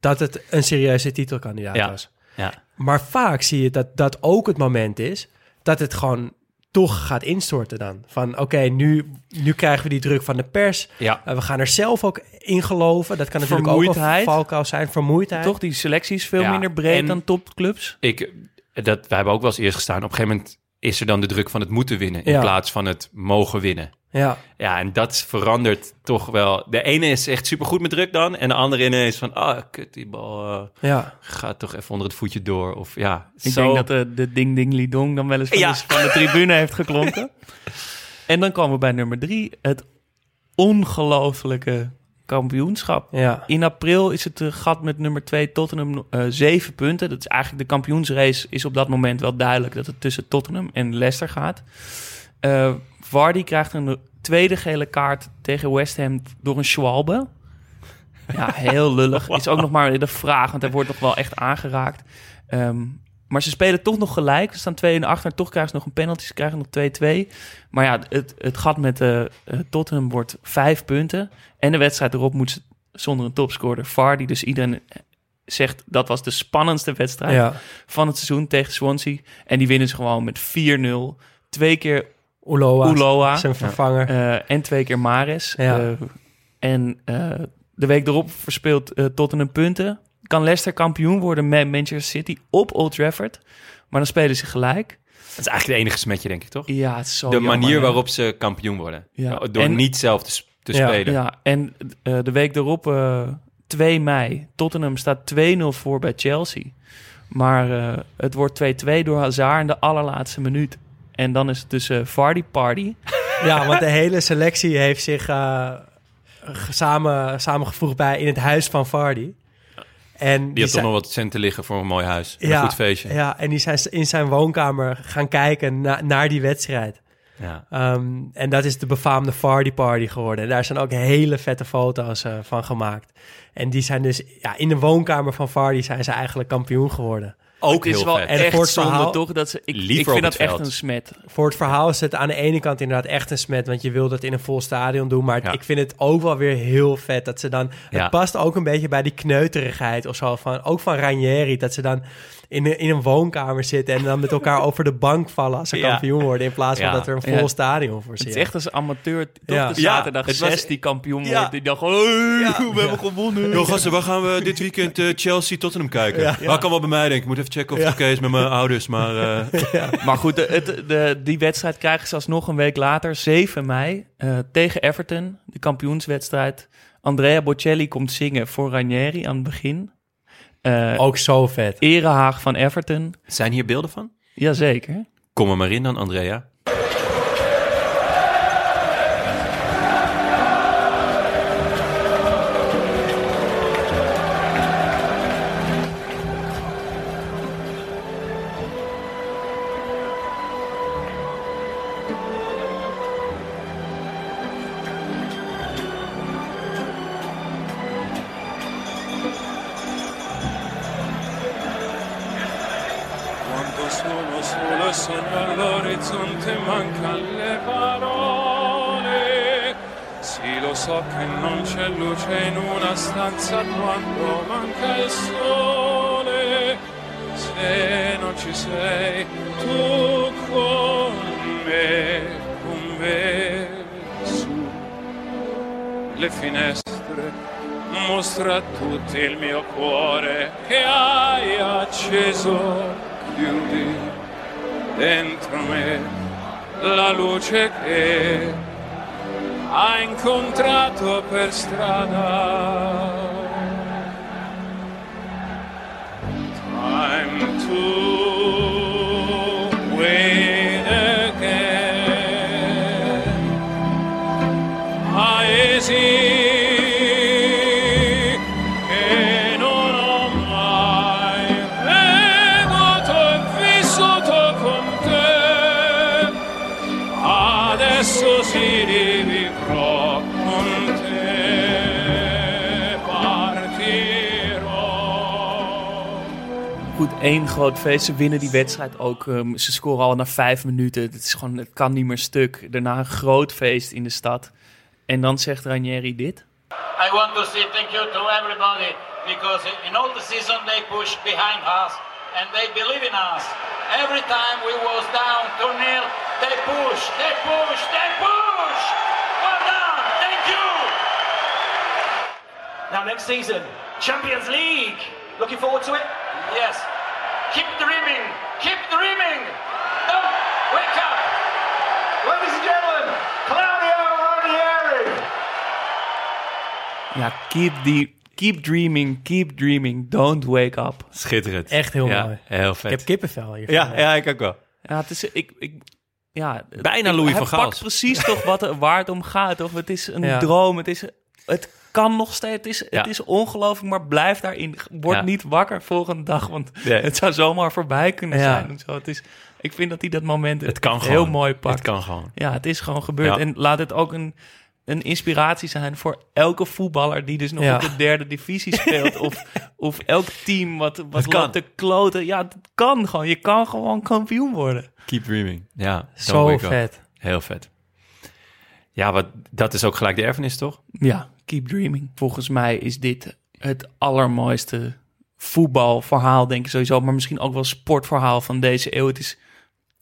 dat het een serieuze titelkandidaat Ja. was. Ja. Maar vaak zie je dat dat ook het moment is dat het gewoon toch gaat instorten dan. Van oké, nu, nu krijgen we die druk van de pers. Ja. Uh, we gaan er zelf ook in geloven. Dat kan natuurlijk ook een valkuil zijn. Vermoeidheid. Toch, die selectie is veel Ja, minder breed en- dan topclubs. Ik, dat, wij hebben ook wel eens eerst gestaan. Op een gegeven moment is er dan de druk van het moeten winnen. In Ja. plaats van het mogen winnen. Ja, Ja, en dat verandert toch wel. De ene is echt supergoed met druk dan. En de andere ineens van, ah, kut, die bal eh, ja. gaat toch even onder het voetje door. Of ja, Ik zo. denk dat de, de ding ding li dong dan wel eens van, Ja. de, van de tribune heeft geklonken. En dan komen we bij nummer drie. Het ongelofelijke kampioenschap. ja. In april is het eh, gat met nummer 2 Tottenham eh zeven punten. Dat is eigenlijk de kampioensrace is op dat moment wel duidelijk dat het tussen Tottenham en Leicester gaat. Eh Vardy krijgt een tweede gele kaart tegen West Ham door een Schwalbe. Ja, heel lullig. Is ook nog maar de vraag, want hij wordt nog wel echt aangeraakt. Ehm, maar ze spelen toch nog gelijk. Ze staan 2 in achter. Toch krijgen ze nog een penalty. Ze krijgen nog 2-2. Maar ja, het, het gat met eh, eh, Tottenham wordt vijf punten. En de wedstrijd erop moet ze zonder een topscorer Vardy. Dus iedereen zegt dat was de spannendste wedstrijd ja. van het seizoen tegen Swansea. En die winnen ze gewoon met 4-0. Twee keer Uloa, Uloa zijn vervanger. eh, en twee keer. Ja. Eh, en de week erop verspeelt Tottenham punten. Kan Leicester kampioen worden met Manchester City op Old Trafford. Maar dan spelen ze gelijk. Dat is eigenlijk de enige smetje, denk ik, toch? Ja, het is zo de jammer, manier waarop ze kampioen worden. Ja. Door En- niet zelf te, te Ja. spelen. Ja, en eh, de week erop, eh 2 mei, Tottenham staat 2-0 voor bij Chelsea. Maar eh, het wordt 2-2 door Hazard in de allerlaatste minuut. En dan is het dus eh, Vardy Party. Ja, want de hele selectie heeft zich eh, samen, samengevoegd bij in het huis van Vardy. En Die had toch nog wat centen liggen voor een mooi huis. en ja, Een goed feestje. Ja, en die zijn in zijn woonkamer gaan kijken na- naar die wedstrijd. Ja. Ehm, en dat is de befaamde Vardy Party geworden. En daar zijn ook hele vette foto's eh, van gemaakt. En die zijn dus ja, in de woonkamer van Vardy zijn ze eigenlijk kampioen geworden. Ook Het is heel wel vet. En echt voor het zonde, verhaal- toch? Dat ze, ik, vind dat echt een smet. Voor het verhaal is het aan de ene kant inderdaad echt een smet, want je wil dat in een vol stadion doen. Maar Ja. ik vind het ook wel weer heel vet dat ze dan... Ja. Het past ook een beetje bij die kneuterigheid of zo, van, ook van Ranieri. Dat ze dan in een, in een woonkamer zitten en dan met elkaar over de bank vallen als ze Ja. kampioen worden. In plaats van Ja. dat er een vol Ja. stadion voor Het zit. is echt als amateur, toch Ja. de zaterdag het was- 6 die kampioen Ja. wordt. Die dan gewoon, "Hey, we hebben gewonnen. Yo, gasten, waar gaan we dit weekend eh, Chelsea Tottenham kijken? Ja. kan wel bij mij, denk ik. Moet even checken of het oké is met mijn ouders. Maar eh, Maar goed, de, het, de, die wedstrijd krijgen ze alsnog een week later, 7 mei, eh, tegen Everton, de kampioenswedstrijd. Andrea Bocelli komt zingen voor Ranieri aan het begin. Eh Ook zo vet. Erehaag van Everton. zijn hier beelden van? Jazeker. Kom er maar in dan, Andrea. Acceso chiudi dentro me la luce che hai incontrato per strada één groot feest. Ze winnen die wedstrijd ook. ehm, ze scoren al na vijf minuten. Het, is gewoon, het kan niet meer stuk. Daarna een groot feest in de stad. En dan zegt Ranieri dit. I want to say thank you to everybody because in all the season they push behind us and they believe in us. Every time we was down to nil, they push, they push, they push. Well done, thank you. Now next season, Champions League. Looking forward to it? Yes, keep dreaming, keep dreaming. Don't wake up. Ladies and gentlemen, Claudio Ranieri. Ja, keep, die, keep dreaming, keep dreaming. Don't wake up. Schitterend. Echt heel Ja, mooi. Heel vet. Ik heb kippenvel hier. ja, ja, ik ook wel. Ja, het is... Ik, ik, ja, Bijna Louis van Gaal. pakt precies toch wat, er- waar het om gaat. Of het is een Ja. droom. Het, is, het kan nog steeds. Het is, het is ongelooflijk, maar blijf daarin. Word niet wakker volgende dag. Want het zou zomaar voorbij kunnen zijn. En zo. Het is, ik vind dat hij dat moment Het kan echt gewoon. heel mooi pakt. Het kan gewoon. Ja, het is gewoon gebeurd. En laat het ook een, een inspiratie zijn voor elke voetballer die dus nog Ja. op de derde divisie speelt. of, of elk team wat, wat kan. te kloten. Ja, het kan gewoon. Je kan gewoon kampioen worden. Keep dreaming. Ja, Zo up. vet. Heel vet. Ja, wat, dat is ook gelijk de erfenis, toch? Ja, keep dreaming. Volgens mij is dit het allermooiste voetbalverhaal, denk ik sowieso. Maar misschien ook wel sportverhaal van deze eeuw. Het is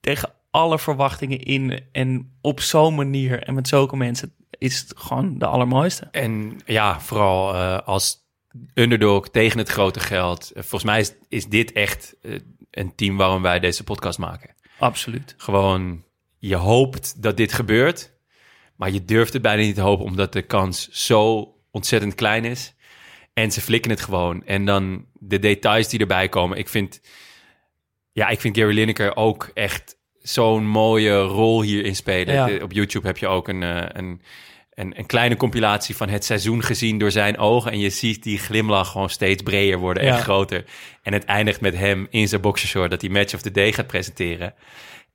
tegen alle verwachtingen in en op zo'n manier en met zulke mensen is het gewoon de allermooiste. En ja, vooral eh, als underdog tegen het grote geld. Eh, volgens mij is, is dit echt eh, een team waarom wij deze podcast maken. Absoluut. Gewoon, je hoopt dat dit gebeurt, maar je durft het bijna niet te hopen omdat de kans zo ontzettend klein is. En ze flikken het gewoon. En dan de details die erbij komen. Ik vind, ja, ik vind Gary Lineker ook echt zo'n mooie rol hierin spelen. Ja. De- op YouTube heb je ook een, eh, een, een, een kleine compilatie van het seizoen gezien door zijn ogen. En je ziet die glimlach gewoon steeds breder worden en Ja. groter. En het eindigt met hem in zijn boxershort dat hij Match of the Day gaat presenteren.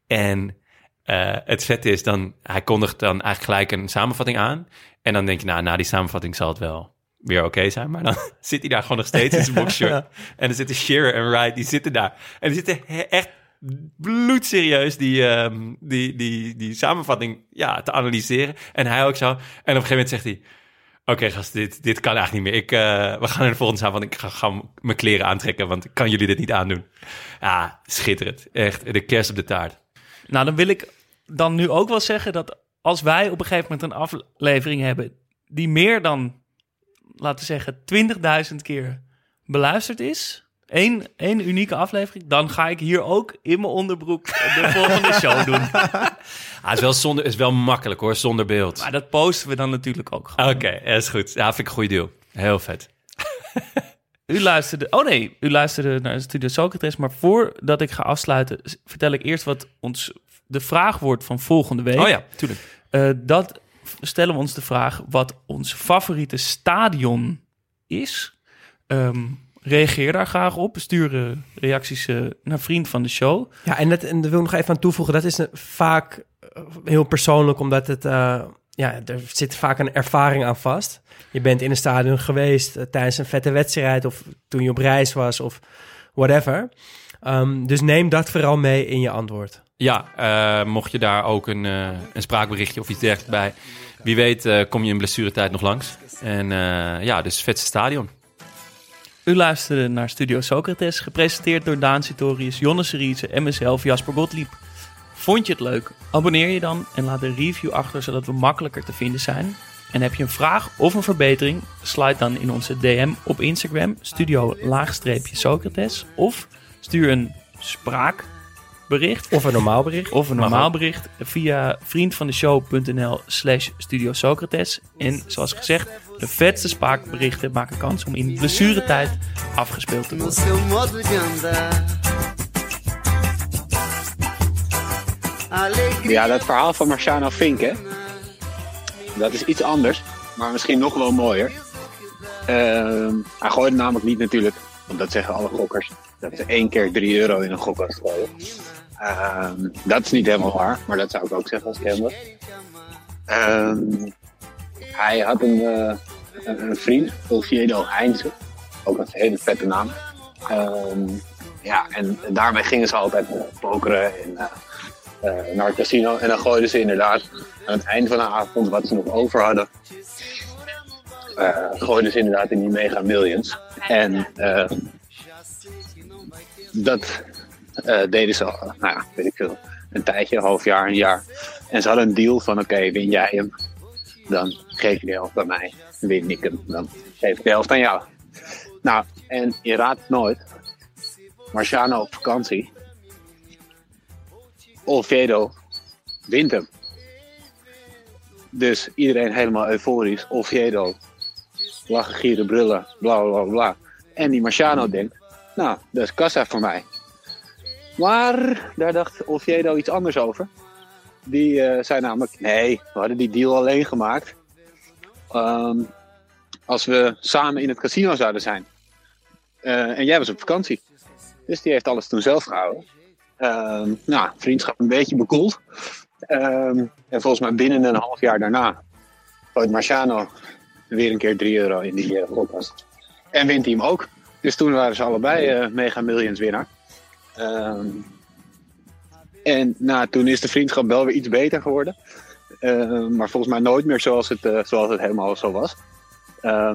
En eh, het vette is dan, hij kondigt dan eigenlijk gelijk een samenvatting aan. En dan denk je, nou, na die samenvatting zal het wel, weer oké zijn. Maar dan zit hij daar gewoon nog steeds in zijn boxshirt. En er zitten Shearer en Wright, die zitten daar. En die zitten echt bloedserieus die, ehm, die, die, die samenvatting ja, te analyseren. En hij ook zo. En op een gegeven moment zegt hij... Oké, gast, dit, dit kan eigenlijk niet meer. Ik, eh, we gaan naar de volgende samenvatting. Ik ga, ga mijn kleren aantrekken, want ik kan jullie dit niet aandoen. Ja, schitterend. Echt, de kerst op de taart. Nou, dan wil ik dan nu ook wel zeggen dat als wij op een gegeven moment een aflevering hebben die meer dan, laten we zeggen, 20.000 keer beluisterd is, één, één unieke aflevering, dan ga ik hier ook in mijn onderbroek de volgende show doen. Ah, is wel, zonder, is wel makkelijk hoor, zonder beeld. Maar dat posten we dan natuurlijk ook gewoon. Oké, dat is goed. Ja, vind ik een goede deal. Heel vet. U luisterde, oh nee, u luisterde naar Studio Socrates, maar voordat ik ga afsluiten, vertel ik eerst wat ons de vraag wordt van volgende week. Oh ja, tuurlijk. Eh, dat stellen we ons de vraag wat ons favoriete stadion is. Ehm, reageer daar graag op. Stuur reacties eh, naar vriend van de show. Ja, en, dat, en daar wil ik nog even aan toevoegen. Dat is vaak eh, heel persoonlijk, omdat het... eh, ja, er zit vaak een ervaring aan vast. Je bent in een stadion geweest eh, tijdens een vette wedstrijd... of toen je op reis was of whatever. Ehm, dus neem dat vooral mee in je antwoord. Ja, eh, mocht je daar ook een, eh, een spraakberichtje of iets dergelijks bij... Wie weet eh, kom je in blessuretijd nog langs. En eh, ja, dus vetste stadion. U luisterde naar Studio Socrates, gepresenteerd door Daan Sitorius, Jonne Seriese en mezelf, Jasper Gottlieb. Vond je het leuk? Abonneer je dan en laat een review achter, zodat we makkelijker te vinden zijn. En heb je een vraag of een verbetering? Slide dan in onze DM op Instagram, studio-socrates. Of stuur een spraakbericht Of een normaal bericht. of een normaal bericht via vriendvandeshow.nl slash Studio Socrates. En zoals gezegd, de vetste spraakberichten maken kans om in blessuretijd afgespeeld te worden. Ja, dat verhaal van Marciano Fink, hè? Dat is iets anders, maar misschien nog wel mooier. Ehm, hij gooide namelijk niet natuurlijk, want dat zeggen alle gokkers, dat ze één keer 3 euro in een gokkast gooien. Ehm, dat is niet helemaal waar, maar dat zou ik ook zeggen als ik hem hij had een, eh, een, een vriend, Oviedo Heinze, ook een hele vette naam. Ehm, ja, en daarmee gingen ze altijd pokeren en eh, naar het casino. En dan gooiden ze inderdaad aan het eind van de avond, wat ze nog over hadden, eh, gooiden ze inderdaad in die Mega Millions. En eh, dat eh, deden ze al, nou ja, weet ik veel, een tijdje, een half jaar, een jaar. En ze hadden een deal van, oké, win jij hem, dan geef je de helft bij mij. Win ik hem, dan geef ik de helft aan jou. Nou, en je raadt nooit. Marciano op vakantie. Oviedo wint hem. Dus iedereen helemaal euforisch. Oviedo. Lachen, gieren, brullen. Bla bla bla. En die Marciano denkt: Nou, dat is kassa voor mij. Maar daar dacht Oviedo iets anders over. Die eh, zei namelijk: Nee, we hadden die deal alleen gemaakt. Ehm, als we samen in het casino zouden zijn. Eh, en jij was op vakantie. Dus die heeft alles toen zelf gehouden. Ehm, nou, vriendschap een beetje bekoeld. Ehm, en volgens mij binnen een half jaar daarna gooit Marciano weer een keer 3 euro in die uh, gokkast. En wint hij hem ook. Dus toen waren ze allebei eh, Mega Millions winnaar. Ehm, en nou, toen is de vriendschap wel weer iets beter geworden. Maar volgens mij nooit meer zoals het, eh, zoals het helemaal zo was.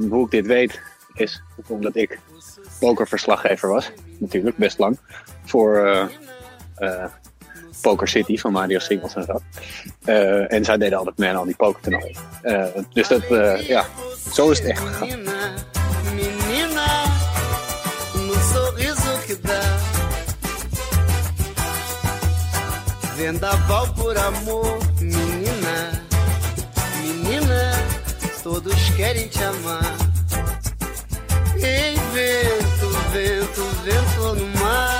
Hoe ik dit weet is omdat ik pokerverslaggever was. Natuurlijk, best lang. Voor eh, eh, Poker City van Mario Singles en zo. Eh, en zij deden altijd mee aan al die pokertoernooien. Eh dus dat, eh, ja, zo is het echt gegaan. Vendaval por amor, menina, menina, todos querem te amar. Ei, vento, vento, vento no mar,